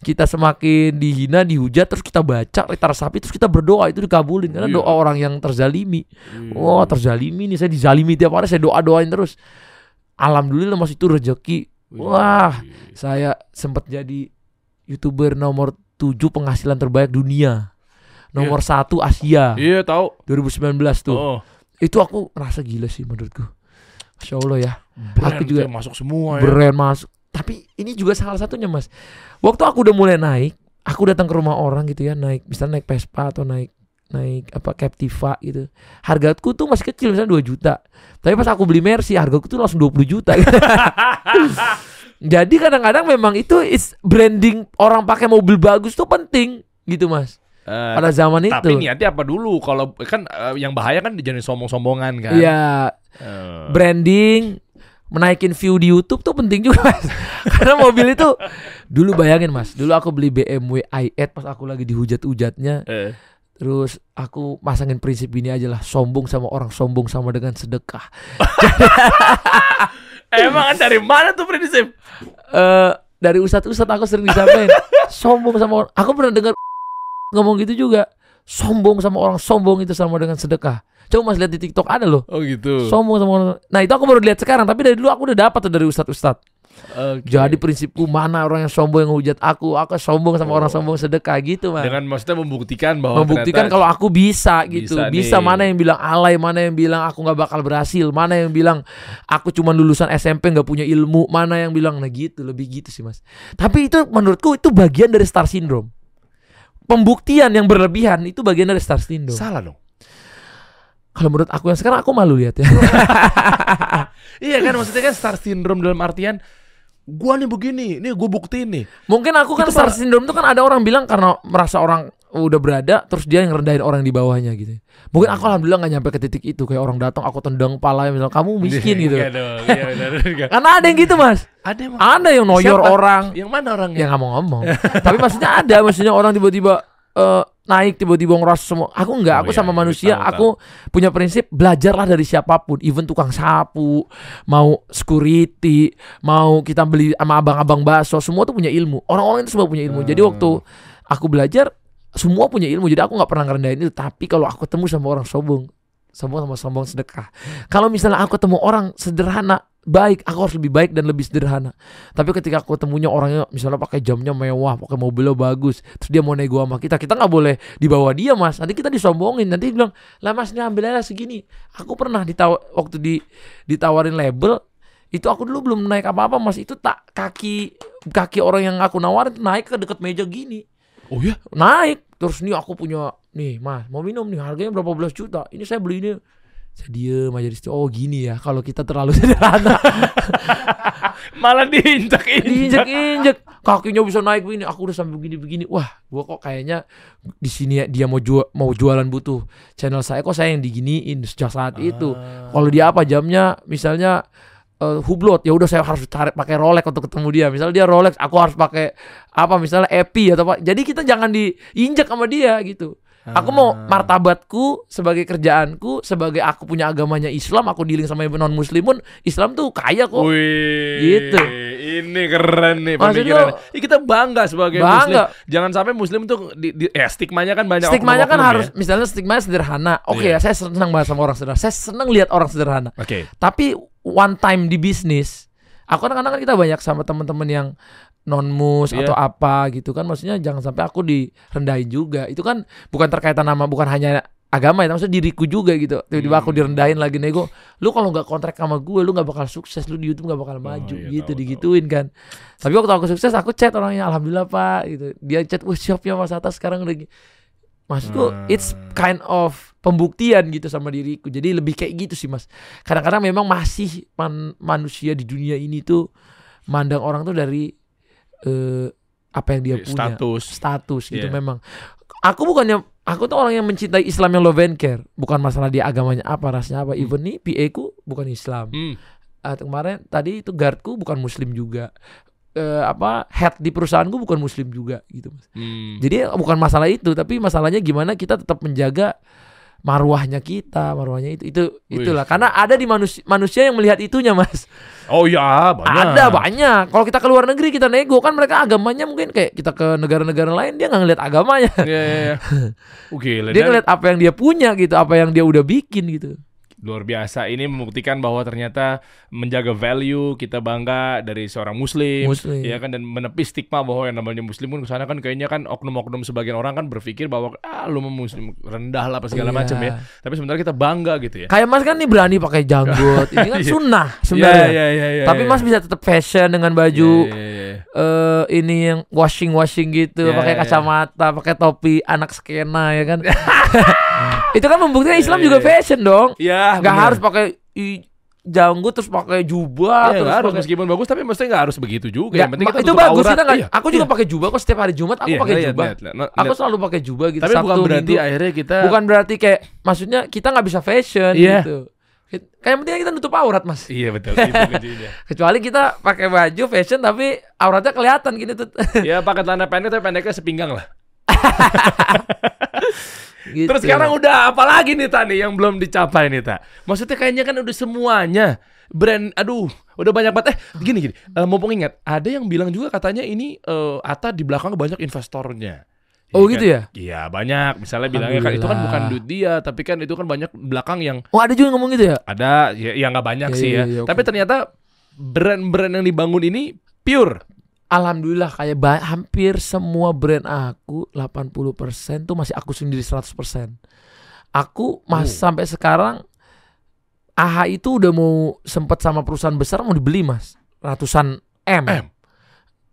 kita semakin dihina, dihujat, terus kita baca, kita resapi, terus kita berdoa itu dikabulin. Karena Iya. doa orang yang terzalimi. Iya. Wah terzalimi nih, saya dizalimi tiap hari, saya doa doain terus. Alhamdulillah mas itu rezeki. Wah, saya sempat jadi youtuber nomor 7 penghasilan terbaik dunia. Nomor satu Asia Iya tahu. 2019 tuh. Oh. Itu aku merasa gila sih menurutku. Masya Allah ya. Brand Aku juga- masuk semua ya. brand masuk. Tapi ini juga salah satunya mas. Waktu aku udah mulai naik, aku datang ke rumah orang gitu ya naik, misalnya naik Vespa atau naik naik apa Captiva gitu. Hargaku tuh masih kecil misalnya 2 juta. Tapi pas aku beli Mercy hargaku tuh langsung 20 juta. Jadi kadang-kadang memang itu is branding orang pakai mobil bagus tuh penting gitu mas. Eh, Pada zaman itu. tapi niatnya apa dulu? Kalau kan eh, yang bahaya kan jadi sombong-sombongan kan. Iya, Eh, branding menaikin view di YouTube tuh penting juga mas karena mobil itu dulu bayangin mas dulu aku beli BMW i8 pas aku lagi dihujat-hujatnya eh. Terus aku masangin prinsip ini aja lah sombong sama orang sombong sama dengan sedekah. Emang dari mana tuh prinsip? eh dari ustadz-ustadz aku sering disampaikan sombong sama orang. Aku pernah dengar ngomong gitu juga. Sombong sama orang sombong itu sama dengan sedekah. Coba mas lihat di TikTok ada loh. Oh gitu. sombong sama orang. Nah itu aku baru lihat sekarang tapi dari dulu aku udah dapat tuh dari ustadz-ustadz Oke. Jadi prinsipku mana orang yang sombong yang hujat aku, aku sombong sama orang sombong sedekah gitu mah. dengan maksudnya membuktikan bahwa Membuktikan kalau aku bisa gitu. Bisa Bisa, nih. mana yang bilang alay, mana yang bilang aku nggak bakal berhasil, mana yang bilang aku cuma lulusan SMP nggak punya ilmu, mana yang bilang nah gitu, lebih gitu sih mas. Tapi itu menurutku itu bagian dari star syndrome. Pembuktian yang berlebihan itu bagian dari star syndrome. salah dong. Kalau menurut aku yang sekarang aku malu lihat ya. Iya kan maksudnya kan star syndrome dalam artian gua nih begini, nih gue buktiin nih. Mungkin aku kan star syndrome itu kan ada orang bilang karena merasa orang udah berada terus dia yang rendahin orang di bawahnya gitu. Mungkin aku alhamdulillah nggak nyampe ke titik itu kayak orang datang aku tendang palanya misal kamu miskin gitu. Iya enggak. Karena ada yang gitu mas. Ada emang. Ada yang noyor Siapa? orang Yang mana orangnya? yang nggak mau ngomong. Tapi maksudnya ada maksudnya orang tiba-tiba eh, naik tiba-tiba ngerasa semua. Aku enggak, Oh aku iya, sama iya, manusia, tahu, aku punya prinsip belajarlah dari siapa pun, even tukang sapu, mau security, mau kita beli sama abang-abang bakso, semua tuh punya ilmu. Orang-orang itu semua punya ilmu. Jadi Hmm. waktu aku belajar semua punya ilmu. Jadi aku nggak pernah ngerendahin itu. Tapi kalau aku ketemu sama orang sombong, sombong sama sombong sedekah. Kalau misalnya aku ketemu orang sederhana, baik, aku harus lebih baik dan lebih sederhana. Tapi ketika aku ketemunya orangnya misalnya pakai jamnya mewah, pakai mobilnya bagus, terus dia mau nego sama kita, kita nggak boleh dibawa dia mas. Nanti kita disombongin, nanti dia bilang, lah mas ini ambil aja segini. Aku pernah ditawa waktu di ditawarin label, itu aku dulu belum naik apa-apa mas. Itu tak kaki kaki orang yang aku nawarin naik ke deket meja gini Oh ya? naik terus nih aku punya nih mas mau minum nih harganya berapa belas juta ini saya beli ini saya diem aja di situ oh gini ya. Kalau kita terlalu sederhana. Malah diinjak-injak. diinjek injek kakinya bisa naik begini. Aku udah sampai begini begini wah gua kok kayaknya di sini ya dia mau jual mau jualan butuh. Channel saya kok saya yang diginiin sejak saat itu. Ah. kalau dia apa jamnya? Misalnya eh, hublot. Ya udah saya harus tarik pakai Rolex untuk ketemu dia. Misalnya dia Rolex aku harus pakai apa? Misalnya Epi atau apa. Jadi kita jangan diinjak sama dia gitu Aku mau martabatku sebagai kerjaanku, sebagai aku punya agamanya Islam, aku dealing sama non muslim pun Islam tuh kaya kok. Wih, Gitu. Ini keren nih Maksud pemikiran. lu- Ih, kita bangga sebagai Bangga. muslim. Jangan sampai muslim tuh di, di eh, stigmanya kan banyak Stigmanya kan oknum-oknum harus ya. misalnya stigmanya sederhana. Oke Iya. ya, saya senang banget sama orang sederhana. Saya senang lihat orang sederhana. Oke. Tapi one time di bisnis, aku kadang-kadang kan kita banyak sama teman-teman yang non mus Iya. atau apa gitu kan maksudnya jangan sampai aku direndahin juga. Itu kan bukan terkaitan sama bukan hanya agama ya maksudnya diriku juga gitu. Tiba-tiba aku Hmm. direndahin lagi nego lu kalau nggak kontrak sama gue lu nggak bakal sukses lu di YouTube nggak bakal maju iya, gitu tahu, digituin kan. Tapi waktu aku sukses aku chat orangnya alhamdulillah pak gitu. Dia chat wah siap ya mas atas sekarang udah gi-" maksudku Hmm. it's kind of pembuktian gitu sama diriku. Jadi lebih kayak gitu sih mas. Kadang-kadang memang masih man- manusia di dunia ini tuh mandang orang tuh dari eh, apa yang dia punya Status. status gitu Iya. memang aku bukannya aku tuh orang yang mencintai Islam yang love and care bukan masalah dia agamanya apa rasnya apa even nih PA ku bukan Islam Hmm. Ah, kemarin tadi itu guardku bukan muslim juga Eh, apa head di perusahaanku bukan muslim juga gitu mas Hmm. jadi bukan masalah itu tapi masalahnya gimana kita tetap menjaga marwahnya kita marwahnya itu itu Wih. itulah. Karena ada di manusia manusia yang melihat itunya mas. Oh ya, banyak. ada banyak. Kalau kita ke luar negeri kita nego. Kan mereka agamanya mungkin kayak kita ke negara-negara lain dia nggak ngeliat agamanya. Iya, iya, iya. Oke, dia dan ngeliat apa yang dia punya gitu apa yang dia udah bikin gitu luar biasa. Ini membuktikan bahwa ternyata menjaga value kita bangga dari seorang muslim. Muslim. Ya kan dan menepis stigma bahwa yang namanya muslim pun ke sana kan kayaknya kan oknum-oknum sebagian orang kan berpikir bahwa ah lu muslim rendah lah apa segala Iya. macam ya. Tapi sebenarnya kita bangga gitu ya. kayak mas kan nih berani pakai janggut ini kan Iya. sunnah sebenarnya Iya, iya, iya, tapi iya. mas bisa tetap fashion dengan baju Iya, iya, iya. eh ini yang washing washing gitu Ya, pakai ya. kacamata pakai topi anak skena ya kan itu kan membuktikan Islam Ya, juga ya. fashion dong Iya, benar. harus pakai janggut terus pakai jubah Iya, terus harus pakai- meskipun bagus tapi mestinya nggak harus begitu juga. Yang penting kita itu tutup bagus aurat. kita nggak Iya, aku juga iya. pakai jubah kok setiap hari Jumat aku Iya, pakai lihat, jubah lihat, lihat. aku selalu pakai jubah gitu Tapi Sabtu bukan berarti Minggu. akhirnya kita bukan berarti kayak maksudnya kita nggak bisa fashion Iya. gitu kayak penting kita nutup aurat mas Iya betul itu kecuali kita pakai baju fashion tapi auratnya kelihatan gitu tuh Ya pakai celana pendek tapi pendeknya sepinggang lah. Gitu. Terus sekarang udah apa lagi nih Tani yang belum dicapai nih Ta? Maksudnya kayaknya kan udah semuanya brand aduh udah banyak banget eh gini gini eh, mumpung ingat ada yang bilang juga katanya ini eh, Ata di belakang banyak investornya Oh, Iya gitu kan? ya? Iya banyak misalnya bilangnya kan itu kan bukan duit dia tapi kan itu kan banyak belakang yang oh ada juga yang ngomong gitu ya ada ya ya nggak banyak Iya, sih iya, ya iya, oke. tapi ternyata brand-brand yang dibangun ini pure Alhamdulillah kayak hampir semua brand aku 80% tuh masih aku sendiri 100%. Aku mas Oh. sampai sekarang AHA itu udah mau sempet sama perusahaan besar mau dibeli mas ratusan M. M.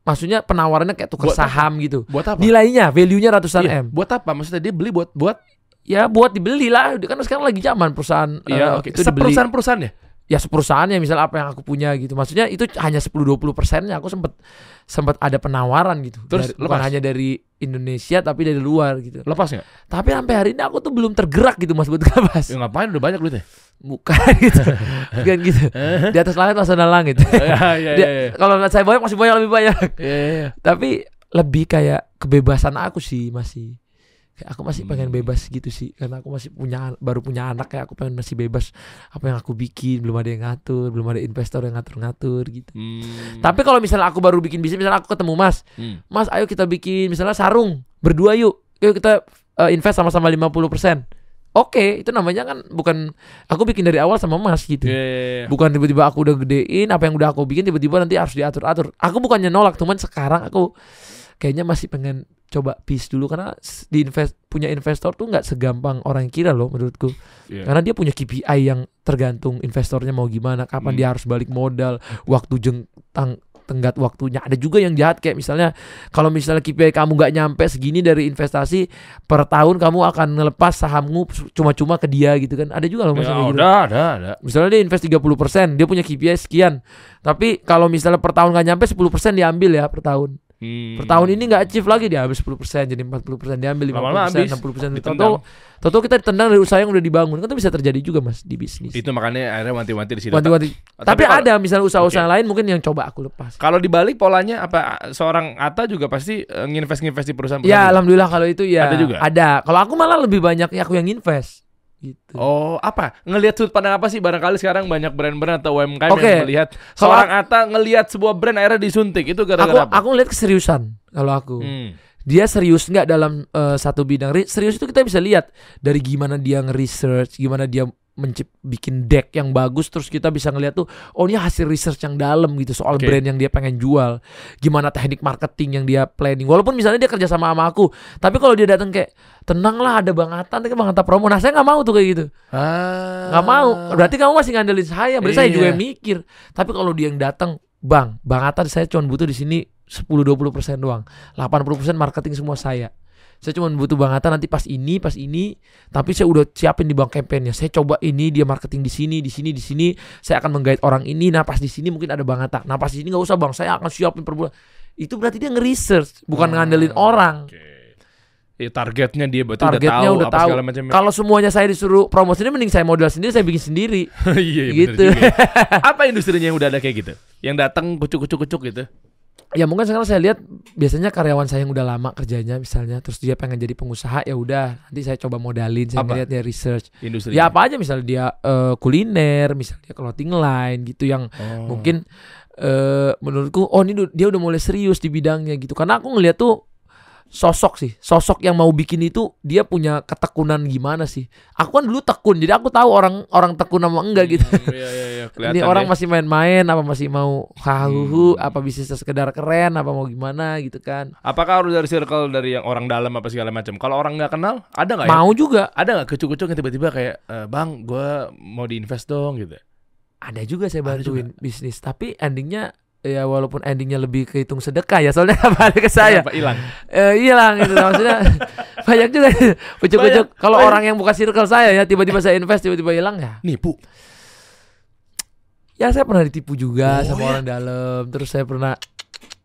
Maksudnya penawarannya kayak tukar Buat apa? saham gitu. buat apa? Nilainya, value-nya ratusan Iya, M. buat apa? Maksudnya dia beli buat buat Ya buat dibeli lah. Kan sekarang lagi zaman perusahaan Iya, eh, oke. itu dibeli. Seperusahaan-perusahaan ya? Ya perusahaannya misal apa yang aku punya gitu. Maksudnya itu hanya 10-20 persennya. Aku sempet sempet ada penawaran gitu. Terus Dari- bukan lepas? hanya dari Indonesia tapi dari luar gitu. Lepas nggak? tapi sampai hari ini aku tuh belum tergerak gitu mas buat kabas Ya ngapain? Udah banyak duitnya? bukan gitu. Bukan gitu. Di atas langit masih ada langit. Iya, iya, Dia- iya. kalau saya banyak masih banyak lebih banyak. Iya, iya. tapi lebih kayak kebebasan aku sih masih kayak aku masih pengen Hmm. bebas gitu sih karena aku masih punya baru punya anak kayak aku pengen masih bebas apa yang aku bikin belum ada yang ngatur belum ada investor yang ngatur-ngatur gitu Hmm. tapi kalau misalnya aku baru bikin bisnis misalnya aku ketemu mas Hmm. mas ayo kita bikin misalnya sarung berdua yuk yuk kita uh, invest sama-sama 50% oke itu namanya kan bukan aku bikin dari awal sama mas gitu Iya, iya, iya. bukan tiba-tiba aku udah gedein apa yang udah aku bikin tiba-tiba nanti harus diatur-atur aku bukannya nolak cuman sekarang aku kayaknya masih pengen coba peace dulu karena di invest punya investor tuh nggak segampang orang kira loh menurutku Iya. karena dia punya KPI yang tergantung investornya mau gimana kapan Hmm. dia harus balik modal waktu jengtang tenggat waktunya ada juga yang jahat kayak misalnya kalau misalnya KPI kamu nggak nyampe segini dari investasi per tahun kamu akan ngelepas sahammu cuma-cuma ke dia gitu kan ada juga loh Ya, masalah gitu ada, ada, ada. Misalnya dia invest 30%, dia punya KPI sekian. Tapi kalau misalnya per tahun nggak nyampe 10% diambil ya per tahun. Hmm. Per tahun ini nggak achieve lagi dia habis 10% jadi 40% diambil 50% Lama-lama habis, 60% ditendang. Toto Toto kita ditendang dari usaha yang udah dibangun kan itu bisa terjadi juga Mas di bisnis. Itu makanya akhirnya wanti-wanti di sini. Wanti-wanti. Tapi Tapi, kalau- ada misalnya usaha-usaha Oke. lain mungkin yang coba aku lepas. Kalau dibalik polanya apa seorang Ata juga pasti eh, nginvest-nginvest di perusahaan Ya alhamdulillah kalau itu ya Ada juga? Ada. Kalau aku malah lebih banyak aku yang invest gitu. Oh, apa? Ngelihat sudut pandang apa sih barangkali sekarang banyak brand-brand atau UMKM Oke. yang melihat seorang Ata ngelihat sebuah brand akhirnya disuntik itu aku gara-gara apa? aku lihat keseriusan kalau aku. Hmm. Dia serius nggak dalam eh, satu bidang. Ri- Serius itu kita bisa lihat dari gimana dia nge-research, gimana dia mencip bikin deck yang bagus terus kita bisa ngeliat tuh oh ini hasil research yang dalam gitu soal Oke. brand yang dia pengen jual. Gimana teknik marketing yang dia planning. Walaupun misalnya dia kerja sama sama aku tapi kalau dia datang kayak tenang lah ada bang Atan nanti bang Atan promo. Nah saya nggak mau tuh kayak gitu. Ah. nggak mau. Berarti kamu masih ngandelin saya. Berarti saya juga Iya. yang mikir. Tapi kalau dia yang datang bang bang Atan saya cuma butuh di sini 10-20% doang. 80% marketing semua saya saya cuma butuh bang nanti pas ini pas ini tapi saya udah siapin di bang campaignnya saya coba ini dia marketing di sini di sini di sini saya akan menggait orang ini nah pas di sini mungkin ada bang nah pas di sini nggak usah bang saya akan siapin per bulan itu berarti dia nge-research bukan Hmm, ngandelin orang Oke. Ya, targetnya dia berarti Targetnya udah tahu udah apa tahu. segala kalau semuanya saya disuruh promosinya mending saya modal sendiri saya bikin sendiri Iya, iya, gitu. juga. apa industrinya yang udah ada kayak gitu? Yang datang kucuk-kucuk-kucuk gitu. Ya mungkin sekarang saya lihat biasanya karyawan saya yang udah lama kerjanya misalnya terus dia pengen jadi pengusaha ya udah nanti saya coba modalin saya Apa? ngeliat dia research Industri. ya apa aja misalnya dia eh, kuliner misalnya clothing line gitu yang Oh. mungkin eh menurutku oh ini dia udah mulai serius di bidangnya gitu karena aku ngeliat tuh sosok sih sosok yang mau bikin itu dia punya ketekunan gimana sih aku kan dulu tekun jadi aku tahu orang orang tekun sama enggak gitu Hmm, Iya, iya, iya. Ini orang ya. masih main-main apa masih mau hahuhu Hmm. apa bisnisnya sekedar keren apa mau gimana gitu kan Apakah harus dari circle dari yang orang dalam apa segala macam? Kalau orang nggak kenal, ada nggak ya? mau juga Ada nggak kucuk-kucuk yang tiba-tiba kayak, "Eh, bang, gue mau diinvest dong gitu. ada juga saya bantuin bisnis tapi endingnya ya walaupun endingnya lebih kehitung sedekah ya soalnya balik ke saya hilang? eh, hilang gitu maksudnya banyak juga ucuk-ucuk kalau orang yang bukan circle saya ya tiba-tiba saya invest tiba-tiba hilang ya Nipu. ya saya pernah ditipu juga Oh, sama ya? orang dalam terus saya pernah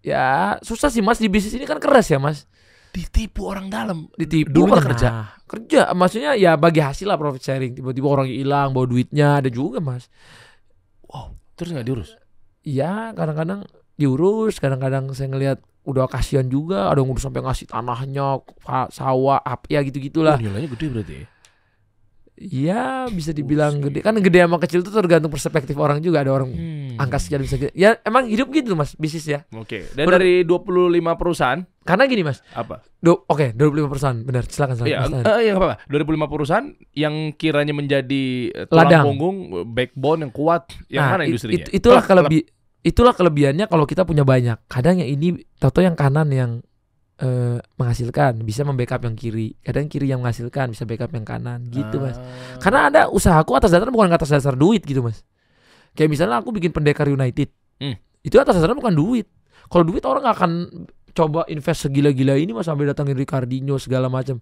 ya susah sih mas di bisnis ini kan keras ya mas Ditipu orang dalam. ditipu pernah. kerja? kerja maksudnya ya bagi hasil lah profit sharing tiba-tiba orang hilang bawa duitnya ada juga mas Wow. Terus nggak diurus? Iya kadang-kadang diurus kadang-kadang saya ngelihat udah kasihan juga ada yang udah sampai ngasih tanahnya sawah apa ya gitu Oh, gitulah nilainya gede berarti ya? Iya bisa dibilang Buset. gede kan gede sama kecil itu tergantung perspektif orang juga ada orang Hmm. angka sekian bisa gede ya emang hidup gitu mas bisnis ya Oke. Dan Ber- dari 25 perusahaan, karena gini mas apa? do oke 25 perusahaan benar silakan silakan Iya, Mas Tahan. eh, iya nggak apa-apa. 2005 perusahaan yang kiranya menjadi eh, tulang Ladang. punggung, eh, backbone yang kuat. Yang Nah, mana industrinya? it- itulah klub. kelebi itulah kelebihannya kalau kita punya banyak. Kadang yang ini tato yang kanan yang eh, menghasilkan bisa membackup yang kiri. Kadang kiri yang menghasilkan bisa backup yang kanan gitu mas. Ah. Karena ada usahaku atas dasar bukan atas dasar duit gitu mas. Kayak misalnya aku bikin pendekar United, Hmm. itu atas dasarnya bukan duit. Kalau duit orang nggak akan coba invest segila-gila ini mas sampai datangin Ricardinho segala macam.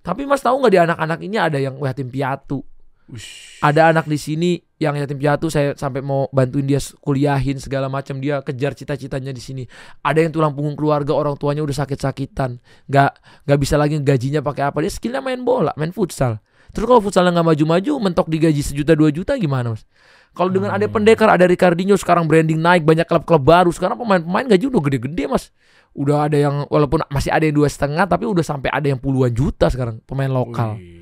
Tapi mas tahu nggak di anak-anak ini ada yang yatim piatu, Ush. ada anak di sini yang yatim piatu saya sampai mau bantuin dia kuliahin segala macam. Dia kejar cita-citanya di sini. Ada yang tulang punggung keluarga orang tuanya udah sakit-sakitan. Nggak nggak bisa lagi gajinya pakai apa. Dia skillnya main bola main futsal. Terus kalau futsalnya nggak maju-maju mentok digaji sejuta dua juta gimana mas? Kalau dengan ada Hmm. pendekar ada Ricardinho sekarang branding naik banyak klub-klub baru. Sekarang pemain-pemain gaji udah gede-gede mas. Udah ada yang walaupun masih ada yang dua setengah tapi udah sampai ada yang puluhan juta sekarang pemain lokal. Wih.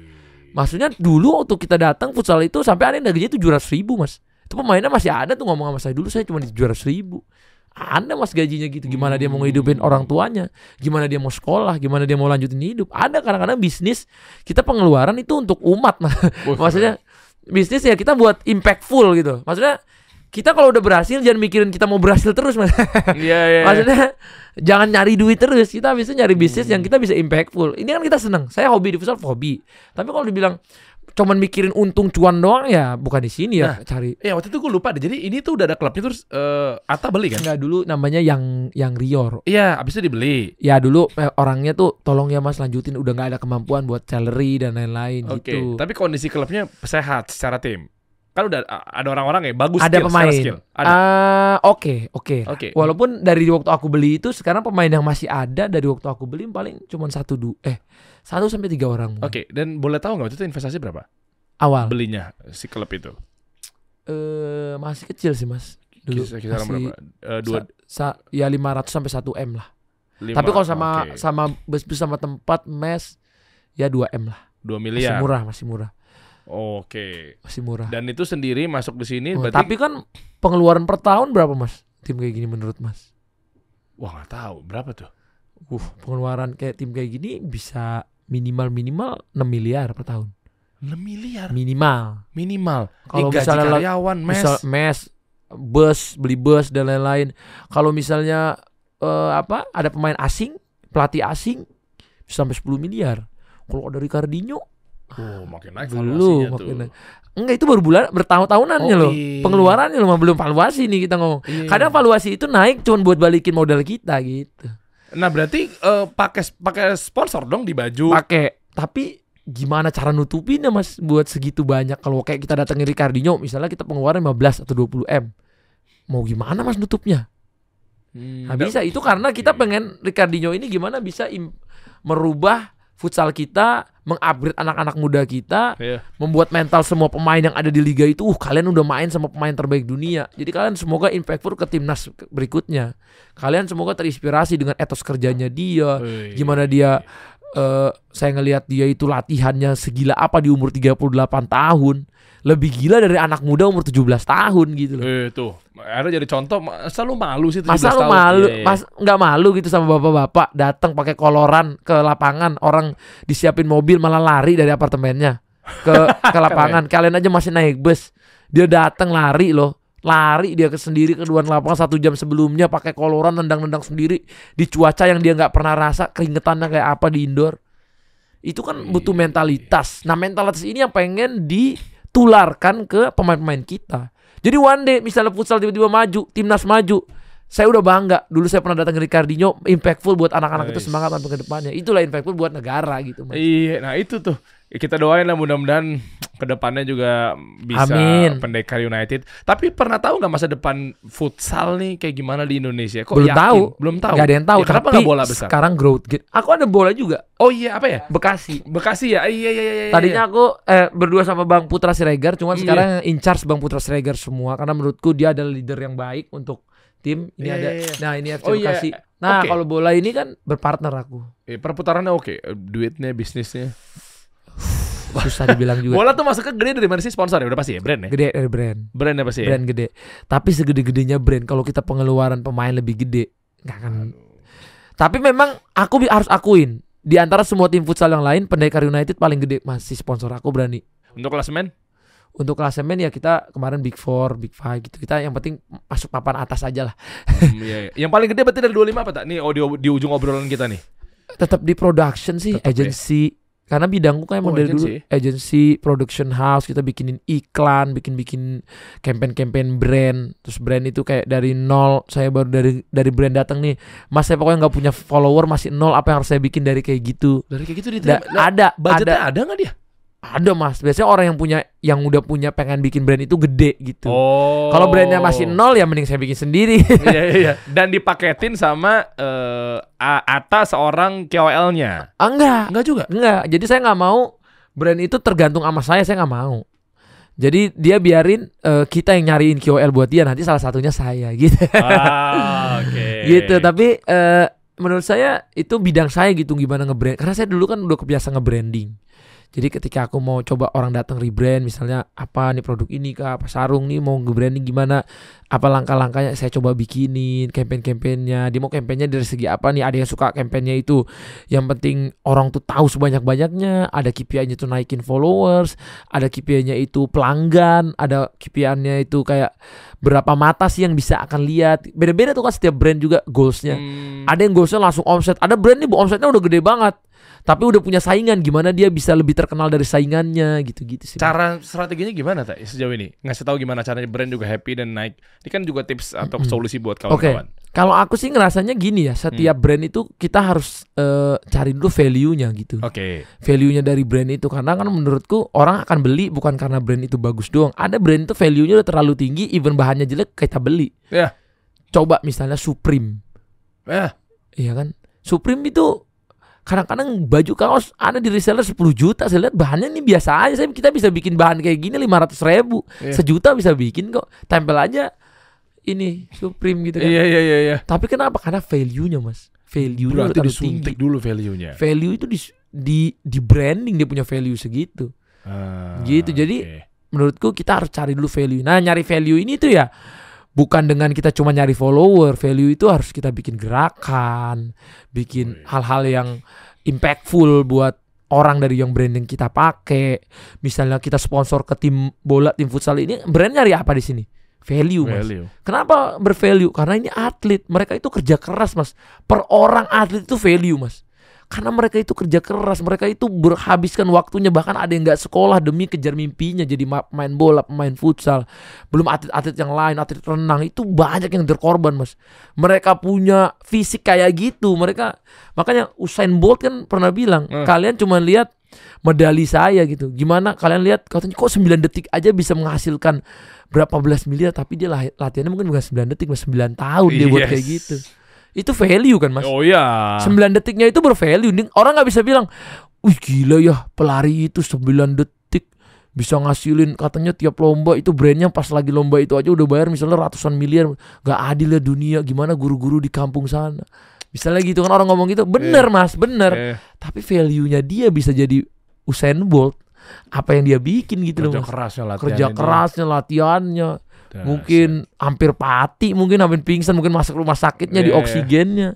Maksudnya dulu waktu kita datang futsal itu sampai ada yang gajinya tujuh ratus ribu mas. Itu pemainnya masih ada tuh ngomong sama saya dulu saya cuma di tujuh ratus ribu. Ada mas gajinya gitu. Gimana dia mau ngehidupin orang tuanya? Gimana dia mau sekolah? Gimana dia mau lanjutin hidup? Ada kadang-kadang bisnis kita pengeluaran itu untuk umat. Nah, Wih, maksudnya bisnis ya kita buat impactful gitu. Maksudnya kita kalau udah berhasil jangan mikirin kita mau berhasil terus mas. Iya, iya. Maksudnya jangan nyari duit terus. Kita bisa nyari bisnis Hmm. yang kita bisa impactful. Ini kan kita seneng. Saya hobi di futsal hobi. Tapi kalau dibilang cuman mikirin untung cuan doang ya bukan di sini ya cari. Ya waktu itu gue lupa deh. Jadi ini tuh udah ada klubnya terus eh Ata beli kan? Enggak dulu namanya yang yang Rior. Iya, abis itu dibeli. Ya dulu eh, orangnya tuh tolong ya Mas lanjutin udah nggak ada kemampuan buat salary dan lain-lain Oke. gitu. Tapi kondisi klubnya sehat secara tim. Kan udah ada orang-orang ya bagus ada skill, pemain. skill. Ada. Ah, Oke, oke. Oke. Walaupun dari waktu aku beli itu sekarang pemain yang masih ada dari waktu aku beli paling cuma satu du eh satu sampai tiga orang. Oke, dan boleh tahu nggak waktu itu investasi berapa? Awal. Belinya si klub itu. Eh masih kecil sih mas. Dulu Kis- Kisaran masih berapa? Eh, dua, sa, sa- ya 500 sampai 1 m lah. lima, Tapi kalau sama oke. sama bus-bus sama tempat mes ya 2 m lah. dua Masih miliar. murah, masih murah, Oke. masih murah. Dan itu sendiri masuk di sini Oh, berarti tapi kan pengeluaran per tahun berapa mas? Tim kayak gini menurut mas? wah nggak tahu berapa tuh. Uh, pengeluaran kayak tim kayak gini bisa minimal minimal 6 miliar per tahun. 6 miliar Minimal. minimal. Kalau misalnya karyawan mes. Misal mes, bus, beli bus dan lain-lain. Kalau misalnya eh, apa? Ada pemain asing, pelatih asing bisa sampai 10 miliar. Kalau ada Ricardinho Oh, makin naik belum makin tuh. naik. Enggak itu baru bulan bertahun-tahunannya Oh, loh. iya. Pengeluarannya loh belum valuasi nih kita ngomong. Iya. Kadang valuasi itu naik cuma buat balikin modal kita gitu. Nah, berarti eh, pakai pakai sponsor dong di baju. Pakai tapi gimana cara nutupinnya Mas buat segitu banyak kalau kayak kita datangin Ricardinho misalnya kita pengeluaran 15 atau 20 M. Mau gimana Mas nutupnya? Hmm, Nah, bisa itu karena kita pengen Ricardinho ini gimana bisa merubah futsal kita, mengupgrade anak-anak muda kita, Iya. membuat mental semua pemain yang ada di liga itu, uh kalian udah main sama pemain terbaik dunia. Jadi kalian semoga impactful ke timnas berikutnya. Kalian semoga terinspirasi dengan etos kerjanya dia, Wih. gimana dia eh saya ngelihat dia itu latihannya segila apa di umur 38 tahun. Lebih gila dari anak muda umur 17 tahun gitu loh. Eh, tuh. Akhirnya jadi contoh masa lu malu sih 17 Masa lu tahun. malu, Iya, iya. mas nggak malu gitu sama bapak-bapak datang pakai koloran ke lapangan, orang disiapin mobil malah lari dari apartemennya ke ke lapangan. Kalian aja masih naik bus, dia datang lari loh, lari dia ke sendiri ke dua lapangan satu jam sebelumnya pakai koloran nendang-nendang sendiri di cuaca yang dia nggak pernah rasa keringetannya kayak apa di indoor. Itu kan butuh Iya. mentalitas. Nah mentalitas ini yang pengen ditularkan ke pemain-pemain kita. Jadi one day misalnya futsal tiba-tiba maju, timnas maju, saya udah bangga. Dulu saya pernah datang ke Ricardinho, impactful buat anak-anak itu semangat sampai ke depannya. Itulah impactful buat negara gitu. Iya, nah itu tuh. Ya, kita doain lah mudah-mudahan ke depannya juga bisa Amin. Pendekar United. Tapi pernah tahu nggak masa depan futsal nih kayak gimana di Indonesia? Kok Belum yakin? tahu. Belum tahu. Gak ada yang tahu. Ya, kenapa tapi nggak bola besar? sekarang growth gate. Aku ada bola juga. Oh iya apa ya? Bekasi. Bekasi ya? Iya iya iya. iya. Tadinya aku eh, berdua sama Bang Putra Siregar, cuman Iya. sekarang in charge Bang Putra Siregar semua karena menurutku dia adalah leader yang baik untuk tim. Ini Iya, ada. iya, iya. Nah, ini FC Oh, iya. Bekasi. Nah, Oke. kalau bola ini kan berpartner aku. Eh, perputarannya oke, Eh, duitnya, bisnisnya. Susah dibilang juga. Bola tuh masuknya gede dari mana sih sponsor ya? Udah pasti ya brand ya? Gede dari brand. Brand ya pasti ya? Brand gede. Tapi segede-gedenya brand kalau kita pengeluaran pemain lebih gede, nggak akan. Tapi memang aku harus akuin di antara semua tim futsal yang lain, Pendekar United paling gede masih sponsor aku berani. Untuk klasemen? Untuk klasemen ya kita kemarin Big Four, Big Five gitu. Kita yang penting masuk papan atas aja lah. Hmm, iya, iya. Yang paling gede berarti dari 25 apa tak? Nih oh, di, di ujung obrolan kita nih. Tetap di production sih, Tetep ya. Karena bidangku kan emang Oh, dari agency. dulu agency, production house, kita bikinin iklan, bikin-bikin campaign-campaign brand. Terus brand itu kayak dari nol, saya baru dari dari brand datang nih. Mas saya pokoknya nggak punya follower masih nol, apa yang harus saya bikin dari kayak gitu? Dari kayak gitu diterima. Ada, ada, budgetnya ada nggak dia? Ada mas. Biasanya orang yang punya, yang udah punya pengen bikin brand itu gede gitu. Oh. Kalau brandnya masih nol ya mending saya bikin sendiri. iya, iya, iya. Dan dipaketin sama eh A- Ata seorang KOL-nya. ah, enggak, Enggak juga. enggak. Jadi saya nggak mau brand itu tergantung sama saya, saya nggak mau. Jadi dia biarin eh, kita yang nyariin KOL buat dia nanti salah satunya saya gitu. Ah, oke. gitu. Tapi eh, menurut saya itu bidang saya gitu gimana ngebrand. Karena saya dulu kan udah kebiasa ngebranding. Jadi ketika aku mau coba orang datang rebrand misalnya apa nih produk ini kah? Apa sarung nih? Mau nge-branding gimana? Apa langkah-langkahnya? Saya coba bikinin campaign-campaignnya. Dia mau campaignnya dari segi apa nih? Ada yang suka campaignnya itu. Yang penting orang tuh tahu sebanyak-banyaknya. Ada KPI-nya tuh naikin followers. Ada KPI-nya itu pelanggan. Ada KPI-nya itu kayak berapa mata sih yang bisa akan lihat. Beda-beda tuh kan setiap brand juga goalsnya. Hmm. ada yang goalsnya langsung omset. Ada brand nih bu omsetnya udah gede banget tapi udah punya saingan gimana dia bisa lebih terkenal dari saingannya gitu-gitu sih. Cara strateginya gimana tak sejauh ini? Ngasih tahu gimana caranya brand juga happy dan naik. Ini kan juga tips atau solusi buat Oke. kawan-kawan. Kalau aku sih ngerasanya gini ya, setiap Hmm. brand itu kita harus eh, cari dulu value-nya gitu. Oke. Value-nya dari brand itu karena kan menurutku orang akan beli bukan karena brand itu bagus doang. Ada brand itu value-nya udah terlalu tinggi, even bahannya jelek kita beli. Ya. Coba misalnya Supreme. Eh, Iya kan? Supreme itu kadang-kadang baju kaos ada di reseller 10 juta. Saya lihat bahannya ini biasa aja. Saya kita bisa bikin bahan kayak gini 500 ribu. Iya. Sejuta bisa bikin kok. Tempel aja ini Supreme gitu kan. iya iya iya iya. Tapi kenapa? Karena value-nya, Mas. Udah Berarti disuntik tinggi. dulu value-nya. Value itu di di di branding dia punya value segitu. Ah, Gitu, jadi oke. Menurutku kita harus cari dulu value. Nah, nyari value ini tuh ya bukan dengan kita cuma nyari follower. Value itu harus kita bikin gerakan, bikin Wih. hal-hal yang impactful buat orang dari yang branding kita pakai. Misalnya kita sponsor ke tim bola, tim futsal ini, brand nyari apa di sini? Value, Mas. value. Kenapa bervalue? Karena ini atlet, mereka itu kerja keras, Mas. Per orang atlet itu value, Mas. Karena mereka itu kerja keras, mereka itu berhabiskan waktunya bahkan ada yang nggak sekolah demi kejar mimpinya jadi ma- main bola, pemain futsal. Belum atlet-atlet yang lain, atlet renang itu banyak yang terkorban, Mas. Mereka punya fisik kayak gitu, mereka makanya Usain Bolt kan pernah bilang, Eh. kalian cuma lihat medali saya gitu. Gimana kalian lihat katanya kok 9 detik aja bisa menghasilkan berapa belas miliar tapi dia latihannya mungkin bukan 9 detik, mas 9 tahun dia buat Yes. kayak gitu. Itu value kan, Mas. Oh iya. 9 detiknya itu bervalue. Nih, Orang nggak bisa bilang, "Wih, gila ya, pelari itu 9 detik bisa ngasilin. Katanya tiap lomba itu brandnya pas lagi lomba itu aja udah bayar misalnya ratusan miliar. Nggak adil ya dunia. Gimana guru-guru di kampung sana? Misalnya gitu kan orang ngomong gitu. Bener mas bener. Eh, tapi value-nya dia bisa jadi Usain Bolt. Apa yang dia bikin gitu loh kerja mas? kerasnya latihan kerja kerasnya latihannya Dasar. mungkin hampir pati mungkin hampir pingsan mungkin masuk rumah sakitnya di Iya, iya. oksigennya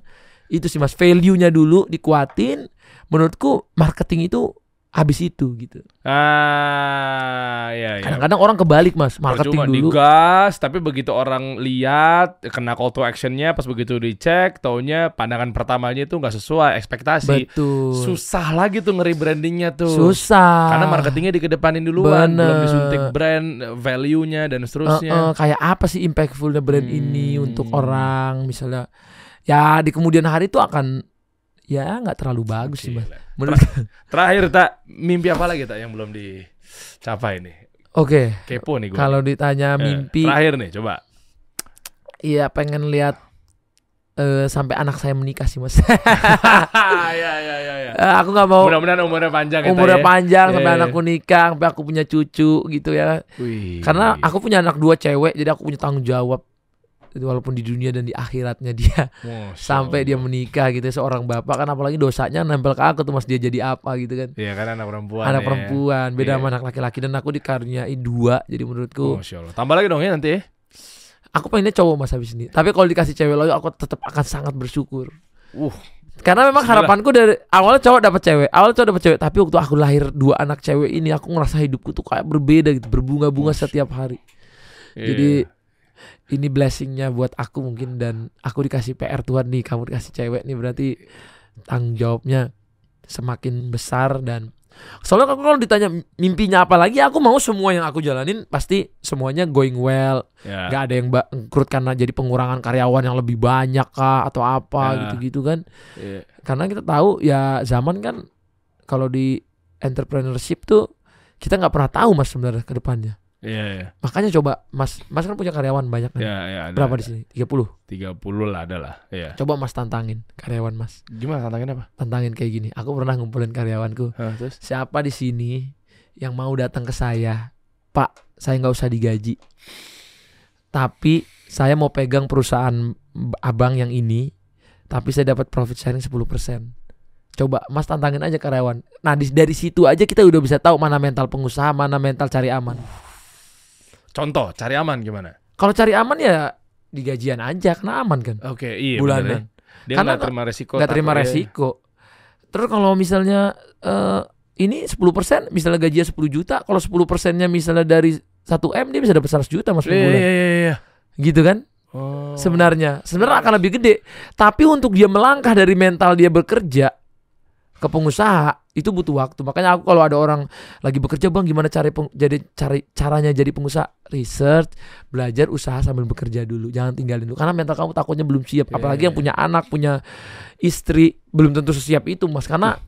itu sih mas value-nya dulu dikuatin menurutku marketing itu habis itu gitu Ah, ya ya. kadang-kadang orang kebalik mas marketing Percuma dulu digas, tapi begitu orang lihat kena call to actionnya, pas begitu dicek, taunya pandangan pertamanya itu nggak sesuai ekspektasi. betul Susah lagi tuh ngeri brandingnya tuh. susah Karena marketingnya dikedepanin duluan, belum Bener. disuntik brand, value-nya dan seterusnya. eh, kayak apa sih impactfulnya brand ini Hmm. untuk orang misalnya ya di kemudian hari itu akan ya nggak terlalu bagus sih mas menurut Terakhir tak mimpi apa lagi tak yang belum dicapai nih? oke Kepo nih gue. kalau ditanya mimpi terakhir nih, coba. Iya pengen lihat eh sampai anak saya menikah sih mas. ya ya ya ya. Eh, aku nggak mau Mudah-mudahan umurnya panjang ya, umurnya ya. panjang Iya, sampai iya. anakku nikah, sampai aku punya cucu gitu ya. Wih. Karena aku punya anak dua cewek, jadi aku punya tanggung jawab. Walaupun di dunia dan di akhiratnya dia Masya sampai dia Allah. menikah gitu seorang bapak kan apalagi dosanya nempel ke aku tuh mas dia jadi apa gitu kan Iya kan anak perempuan. anak ya. perempuan beda Iya. sama anak laki-laki dan aku dikaruniai dua jadi menurutku Masya Allah. Tambah lagi dong ya nanti ya. aku pengennya cowok mas habis ini tapi kalau dikasih cewek lagi aku tetap akan sangat bersyukur Uh. Karena memang harapanku dari awalnya cowok dapat cewek, awalnya cowok dapat cewek, tapi waktu aku lahir dua anak cewek ini aku ngerasa hidupku tuh kayak berbeda gitu, berbunga-bunga setiap hari. Iya. Jadi ini blessingnya buat aku mungkin dan aku dikasih PR Tuhan nih, kamu dikasih cewek nih berarti tanggung jawabnya semakin besar dan soalnya kalau ditanya mimpinya apa lagi, aku mau semua yang aku jalanin pasti semuanya going well, nggak ada yang bangkrut karena jadi pengurangan karyawan yang lebih banyak kah atau apa Ya. gitu-gitu kan Iya. karena kita tahu ya zaman kan kalau di entrepreneurship tuh kita nggak pernah tahu mas sebenarnya ke depannya Iya, iya. makanya coba mas mas kan punya karyawan banyak kan Ya, ya, ada, berapa ada. di sini 30 30 lah ada lah. Iya. coba mas tantangin karyawan mas Gimana tantangannya apa? tantangin kayak gini aku pernah ngumpulin karyawanku Hah, terus? siapa di sini yang mau datang ke saya pak saya nggak usah digaji tapi saya mau pegang perusahaan abang yang ini tapi saya dapat profit sharing 10% coba mas tantangin aja karyawan nah di- dari situ aja kita udah bisa tahu mana mental pengusaha mana mental cari aman Contoh, cari aman gimana? kalau cari aman ya digajian aja karena aman kan Oke, iya bulanan bener ya. Dia Karena nggak terima resiko. nggak terima ya. resiko terus kalau misalnya eh, ini 10% misalnya gajinya 10 juta kalau 10 persennya misalnya dari 1 m dia bisa dapat 100 juta mas per Iya, bulan iya, iya, iya. gitu kan Oh. sebenarnya sebenarnya akan lebih gede tapi untuk dia melangkah dari mental dia bekerja ke pengusaha itu butuh waktu. Makanya aku kalau ada orang lagi bekerja bang, gimana cara peng- jadi cari caranya jadi pengusaha? Research, belajar, usaha sambil bekerja dulu. Jangan tinggalin dulu. Karena mental kamu takutnya belum siap. Iya, Apalagi iya, yang punya anak, punya istri, belum tentu sesiap itu mas. Karena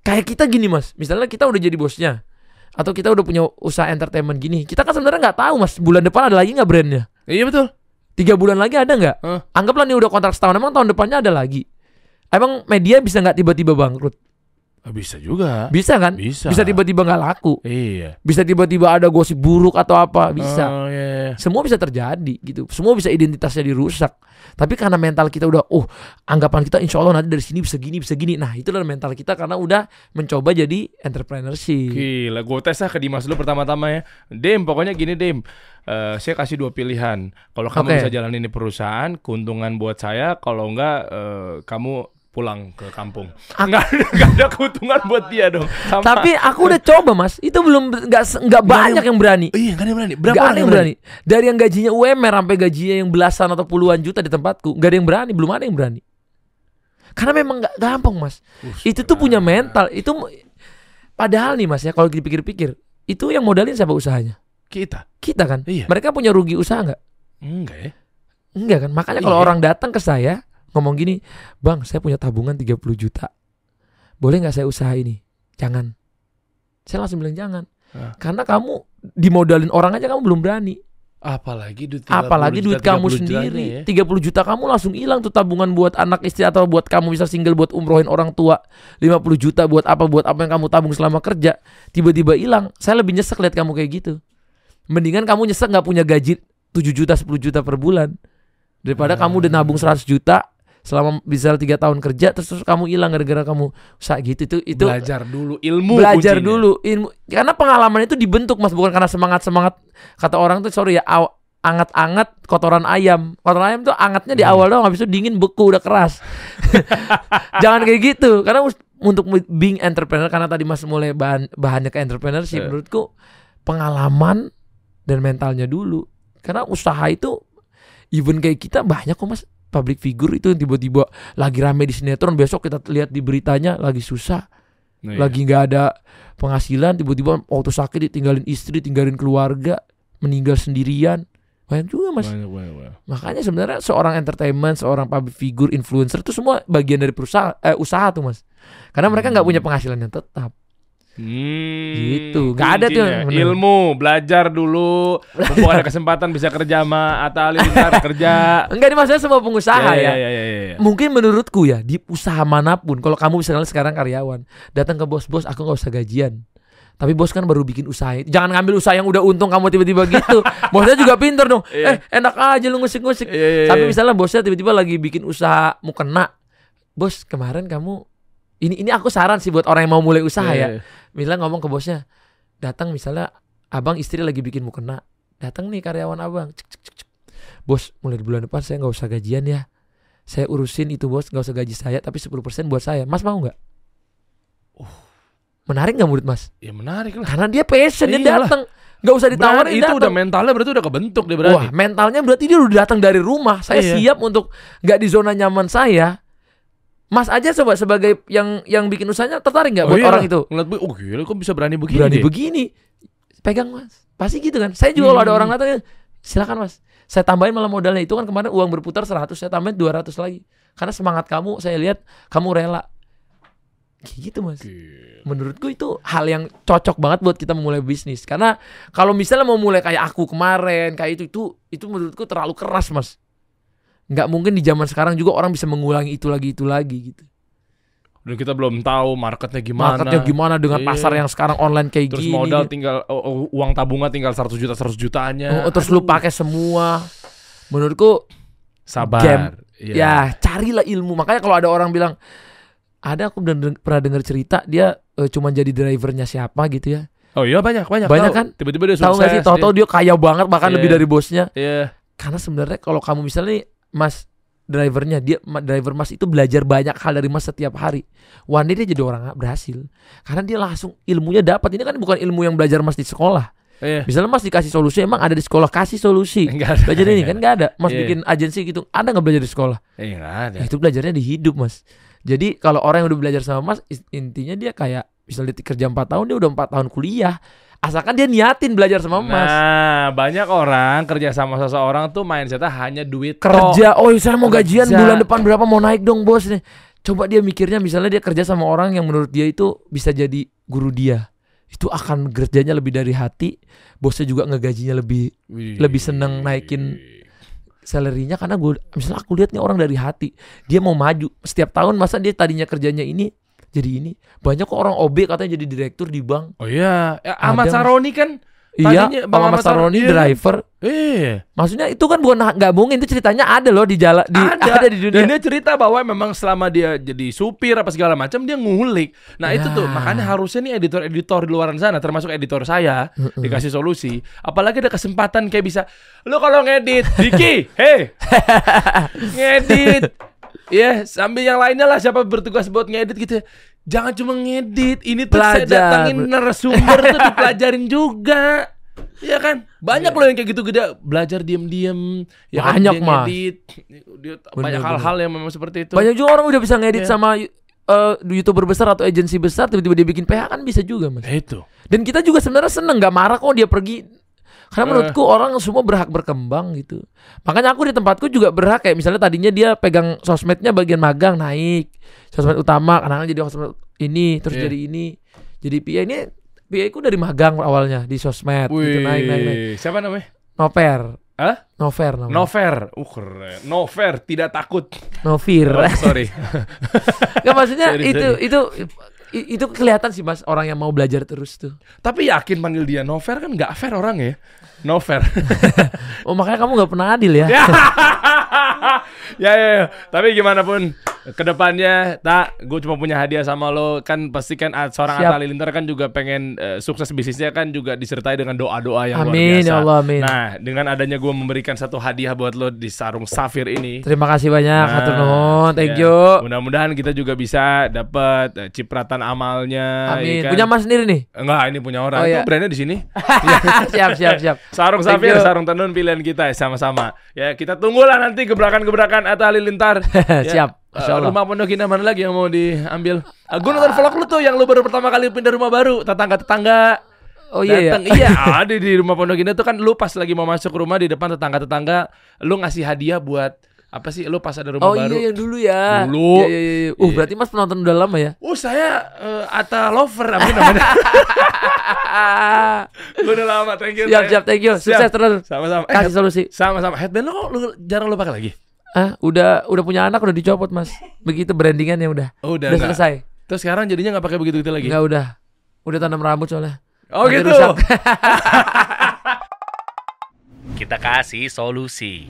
kayak kita gini mas. Misalnya kita udah jadi bosnya, atau kita udah punya usaha entertainment gini. Kita kan sebenarnya nggak tahu mas. Bulan depan ada lagi nggak brandnya? Iya betul. Tiga bulan lagi ada nggak? Hah? Anggaplah nih udah kontrak setahun. Emang tahun depannya ada lagi? Emang media bisa nggak tiba-tiba bangkrut? Ah, Bisa juga. Bisa kan? Bisa. Bisa tiba-tiba nggak laku. Iya. Bisa tiba-tiba ada gosip buruk atau apa. Bisa. Oh, iya. Semua bisa terjadi gitu. Semua bisa identitasnya dirusak. Tapi karena mental kita udah, oh anggapan kita insya Allah nanti dari sini bisa gini, bisa gini. Nah itulah mental kita karena udah mencoba jadi entrepreneurship. Gila, gue tes lah ke Dimas dulu pertama-tama ya. Dem, pokoknya gini Dem. Eh, saya kasih dua pilihan. Kalau kamu Oke. bisa jalanin di perusahaan, keuntungan buat saya. Kalau enggak, eh, kamu pulang ke kampung. Enggak ada, nggak ada keuntungan buat dia dong. Sama. Tapi aku udah coba mas, itu belum nggak nggak banyak yang berani. iya, nggak ada yang berani. Berapa Gak ada yang berani. Dari yang gajinya UMR sampai gajinya yang belasan atau puluhan juta di tempatku, gak ada yang berani, belum ada yang berani. Karena memang nggak gampang mas. Itu tuh punya mental. Itu padahal nih mas ya, kalau dipikir-pikir, itu yang modalin siapa usahanya? Kita? Kita kan. Iya. Mereka punya rugi usaha nggak? Enggak ya. Enggak kan. Makanya kalau Iya. orang datang ke saya ngomong gini, bang, saya punya tabungan 30 juta. Boleh nggak saya usaha ini? Jangan. Saya langsung bilang jangan. Ah. Karena kamu dimodalin orang aja kamu belum berani. Apalagi duit 30 Apalagi duit juta, kamu 30 jutanya sendiri. ya. 30 juta kamu langsung hilang tuh tabungan buat anak istri atau buat kamu bisa single buat umrohin orang tua. 50 juta buat apa buat apa yang kamu tabung selama kerja. Tiba-tiba hilang. Saya lebih nyesek lihat kamu kayak gitu. Mendingan kamu nyesek nggak punya gaji 7 juta 10 juta per bulan. Daripada kamu udah nabung 100 juta selama bisa tiga tahun kerja terus, terus kamu hilang gara-gara kamu. Usaha gitu itu itu belajar dulu ilmu belajar kuncinya. dulu ilmu. Karena pengalaman itu dibentuk mas bukan karena semangat semangat kata orang tuh sorry ya aw- anget-anget kotoran ayam. Kotoran ayam tuh angetnya di Hmm. awal doang habis itu dingin beku udah keras. Jangan kayak gitu. Karena untuk being entrepreneur karena tadi mas mulai bahan bahannya ke entrepreneurship Eh. menurutku pengalaman dan mentalnya dulu. Karena usaha itu even kayak kita banyak kok mas public figure itu yang tiba-tiba lagi rame di sinetron besok kita lihat di beritanya lagi susah. Nah, iya. lagi nggak ada penghasilan tiba-tiba waktu sakit ditinggalin istri tinggalin keluarga meninggal sendirian. Banyak juga mas. Banyak, banyak, banyak. makanya sebenarnya seorang entertainment seorang public figure influencer itu semua bagian dari perusahaan eh, usaha tuh mas. Karena mereka nggak punya penghasilan yang tetap Hmm, Gitu. Nggak ada tuh bener. ilmu belajar dulu mumpung ada kesempatan bisa kerja sama Atta Halilintar kerja enggak ini maksudnya semua pengusaha ya, ya, ya, ya, ya, ya. mungkin menurutku ya di usaha mana pun kalau kamu misalnya sekarang karyawan datang ke bos-bos aku nggak usah gajian tapi bos kan baru bikin usaha. Jangan ngambil usaha yang udah untung kamu tiba-tiba gitu. Bosnya juga pinter dong. Iya. Eh, enak aja lu ngusik-ngusik. Iya, iya, Tapi iya. misalnya bosnya tiba-tiba lagi bikin usaha mukena. Bos, kemarin kamu ini ini aku saran sih buat orang yang mau mulai usaha Iya, ya. iya. Misalnya ngomong ke bosnya, datang misalnya abang istri lagi bikin mukena. Datang nih karyawan abang. Cek, cek, cek, cek. Bos, mulai di bulan depan saya nggak usah gajian ya. Saya urusin itu bos, nggak usah gaji saya, tapi 10% buat saya. Mas mau nggak? Menarik nggak menurut mas? ya menarik lah Karena dia passion, dia Iyalah. datang. Nggak usah ditawarin, itu udah datang. mentalnya berarti udah kebentuk dia berarti Wah, mentalnya berarti dia udah datang dari rumah. Saya Iya. siap untuk nggak di zona nyaman saya. Mas aja coba sebagai yang yang bikin usahanya tertarik nggak Oh buat iyalah. orang itu? ngeliat oh gila kok bisa berani begini Berani begini. Pegang Mas. Pasti gitu kan. Saya juga kalau ada Hmm. orang datang silakan Mas. Saya tambahin malah modalnya itu kan kemarin uang berputar 100, saya tambahin 200 lagi. Karena semangat kamu saya lihat kamu rela. Kayak gitu Mas. Gila. Menurutku itu hal yang cocok banget buat kita memulai bisnis. Karena kalau misalnya mau mulai kayak aku kemarin, kayak itu itu itu menurutku terlalu keras, Mas. Nggak mungkin di zaman sekarang juga orang bisa mengulangi itu lagi itu lagi gitu. dan kita belum tahu marketnya gimana Marketnya gimana dengan Iya. pasar yang sekarang online kayak terus gini. modal gitu. tinggal oh, uang tabungan tinggal 100 juta 100 jutanya Oh, terus lu Aduh. pakai semua. Menurutku sabar game. Iya. ya carilah ilmu. Makanya kalau ada orang bilang ada aku pernah deng- pernah dengar cerita dia eh, cuma jadi drivernya siapa gitu ya. oh iya banyak banyak Banyak kan? tiba-tiba dia Tahu nggak sih? sukses Tahu-tahu dia kaya banget bahkan Iya. lebih dari bosnya. iya Karena sebenarnya kalau kamu misalnya nih, Mas drivernya dia driver Mas itu belajar banyak hal dari Mas setiap hari. One day dia jadi orang berhasil. Karena dia langsung ilmunya dapat. Ini kan bukan ilmu yang belajar Mas di sekolah. iya Misalnya Mas dikasih solusi emang ada di sekolah kasih solusi. enggak ada Belajar ini kan nggak ada. Mas Iya. bikin agensi gitu. Ada nggak belajar di sekolah? Enggak ada Ya, itu belajarnya di hidup Mas. Jadi kalau orang yang udah belajar sama Mas intinya dia kayak misalnya dia kerja 4 tahun dia udah empat tahun kuliah. Asalkan dia niatin belajar sama Mas. Nah, banyak orang kerja sama seseorang tuh mindsetnya hanya duit kerja, oh saya mau gajian Kerja. bulan depan berapa mau naik dong bos nih. Coba dia mikirnya misalnya dia kerja sama orang yang menurut dia itu bisa jadi guru dia. Itu akan kerjanya lebih dari hati, bosnya juga ngegajinya lebih Wih. lebih seneng naikin salary-nya karena gue misalnya aku lihat nih orang dari hati dia mau maju setiap tahun masa dia tadinya kerjanya ini jadi ini banyak kok orang OB katanya jadi direktur di bank Oh iya, ya, Ahmad Ada. Saroni kan iya Bang Ahmad Saroni, iya driver eh maksudnya itu kan bukan nggak mungkin itu ceritanya ada loh di jalan di ada, di Dan dunia dia cerita bahwa memang selama dia jadi supir apa segala macam dia ngulik. Nah, itu tuh Ya. makanya harusnya nih editor-editor di luar sana termasuk editor saya dikasih solusi. Apalagi ada kesempatan kayak bisa lu kalau ngedit, Diki, hey. ngedit. Ya, sambil yang lainnya lah siapa bertugas buat ngedit gitu. ya. Jangan cuma ngedit, ini tuh saya Belajar. datangin narasumber tuh dipelajarin juga. Iya kan? Banyak loh yang kayak gitu gede belajar diem-diem. Ya kan? Banyak, ngedit. Dia banyak hal-hal yang memang seperti itu. banyak juga orang udah bisa ngedit Iya. sama eh, youtuber besar atau agensi besar tiba-tiba dia bikin PH kan bisa juga mas itu. dan kita juga sebenarnya seneng nggak marah kok dia pergi karena Eh. menurutku orang semua berhak berkembang gitu makanya aku di tempatku juga berhak kayak misalnya tadinya dia pegang sosmednya bagian magang naik sosmed utama kadang jadi sosmed ini terus Iya. jadi ini jadi PA ini PA ku dari magang awalnya di sosmed gitu naik naik naik Wih, siapa namanya? Nover Hah? Nover namanya Nover. Uh, keren. Nover tidak takut. Novir Oh, sorry. Nggak, maksudnya Sorry, itu sorry. itu itu kelihatan sih mas orang yang mau belajar terus tuh Tapi yakin panggil dia Nover kan nggak fair orang ya. Nover. oh makanya kamu nggak pernah adil ya ya. ya, ya, ya. Tapi gimana pun ke depannya, tak, gue cuma punya hadiah sama lo. Kan pasti kan ah, seorang Siap. Atta Halilintar kan juga pengen eh, sukses bisnisnya kan juga disertai dengan doa-doa yang luar Amin, biasa. ya Allah, amin. Nah, dengan adanya gue memberikan satu hadiah buat lo di sarung safir ini. terima kasih banyak Nah, hatur nuhun thank ya. you Mudah-mudahan kita juga bisa dapat eh, cipratan amalnya. amin ya kan? punya mas sendiri nih Enggak, ini punya orang. Oh, Itu iya. brandnya di sini. siap siap siap Sarung Thank safir, you. sarung tenun pilihan kita ya, sama-sama. Ya, kita tunggulah nanti gebrakan-gebrakan Atta Halilintar. Ya, Siap, eh, Allah. rumah pondok indah mana lagi yang mau diambil? Uh, gue nonton vlog lu tuh yang lu baru pertama kali pindah rumah baru, tetangga-tetangga. oh iya ya Datang, iya ada di rumah pondok indah tuh kan lu pas lagi mau masuk rumah di depan tetangga-tetangga, lu ngasih hadiah buat apa sih? Lu pas ada rumah oh baru. iya yang dulu ya Dulu. Iya, iya, iya. uh Iya. berarti mas penonton udah lama ya Oh saya eh, Atta Lover apa namanya? Gue udah lama, thank you. siap Tay. siap thank you Siap. sukses terus Sama-sama. Eh, kasih solusi sama-sama. Headband lo kok lu jarang lu pakai lagi? ah udah udah punya anak udah dicopot mas begitu brandingannya udah Oh, udah, udah enggak. selesai Terus sekarang jadinya nggak pakai begitu-begitu lagi? Enggak udah udah tanam rambut soalnya Oh Nanti gitu. rusak. Kita kasih solusi.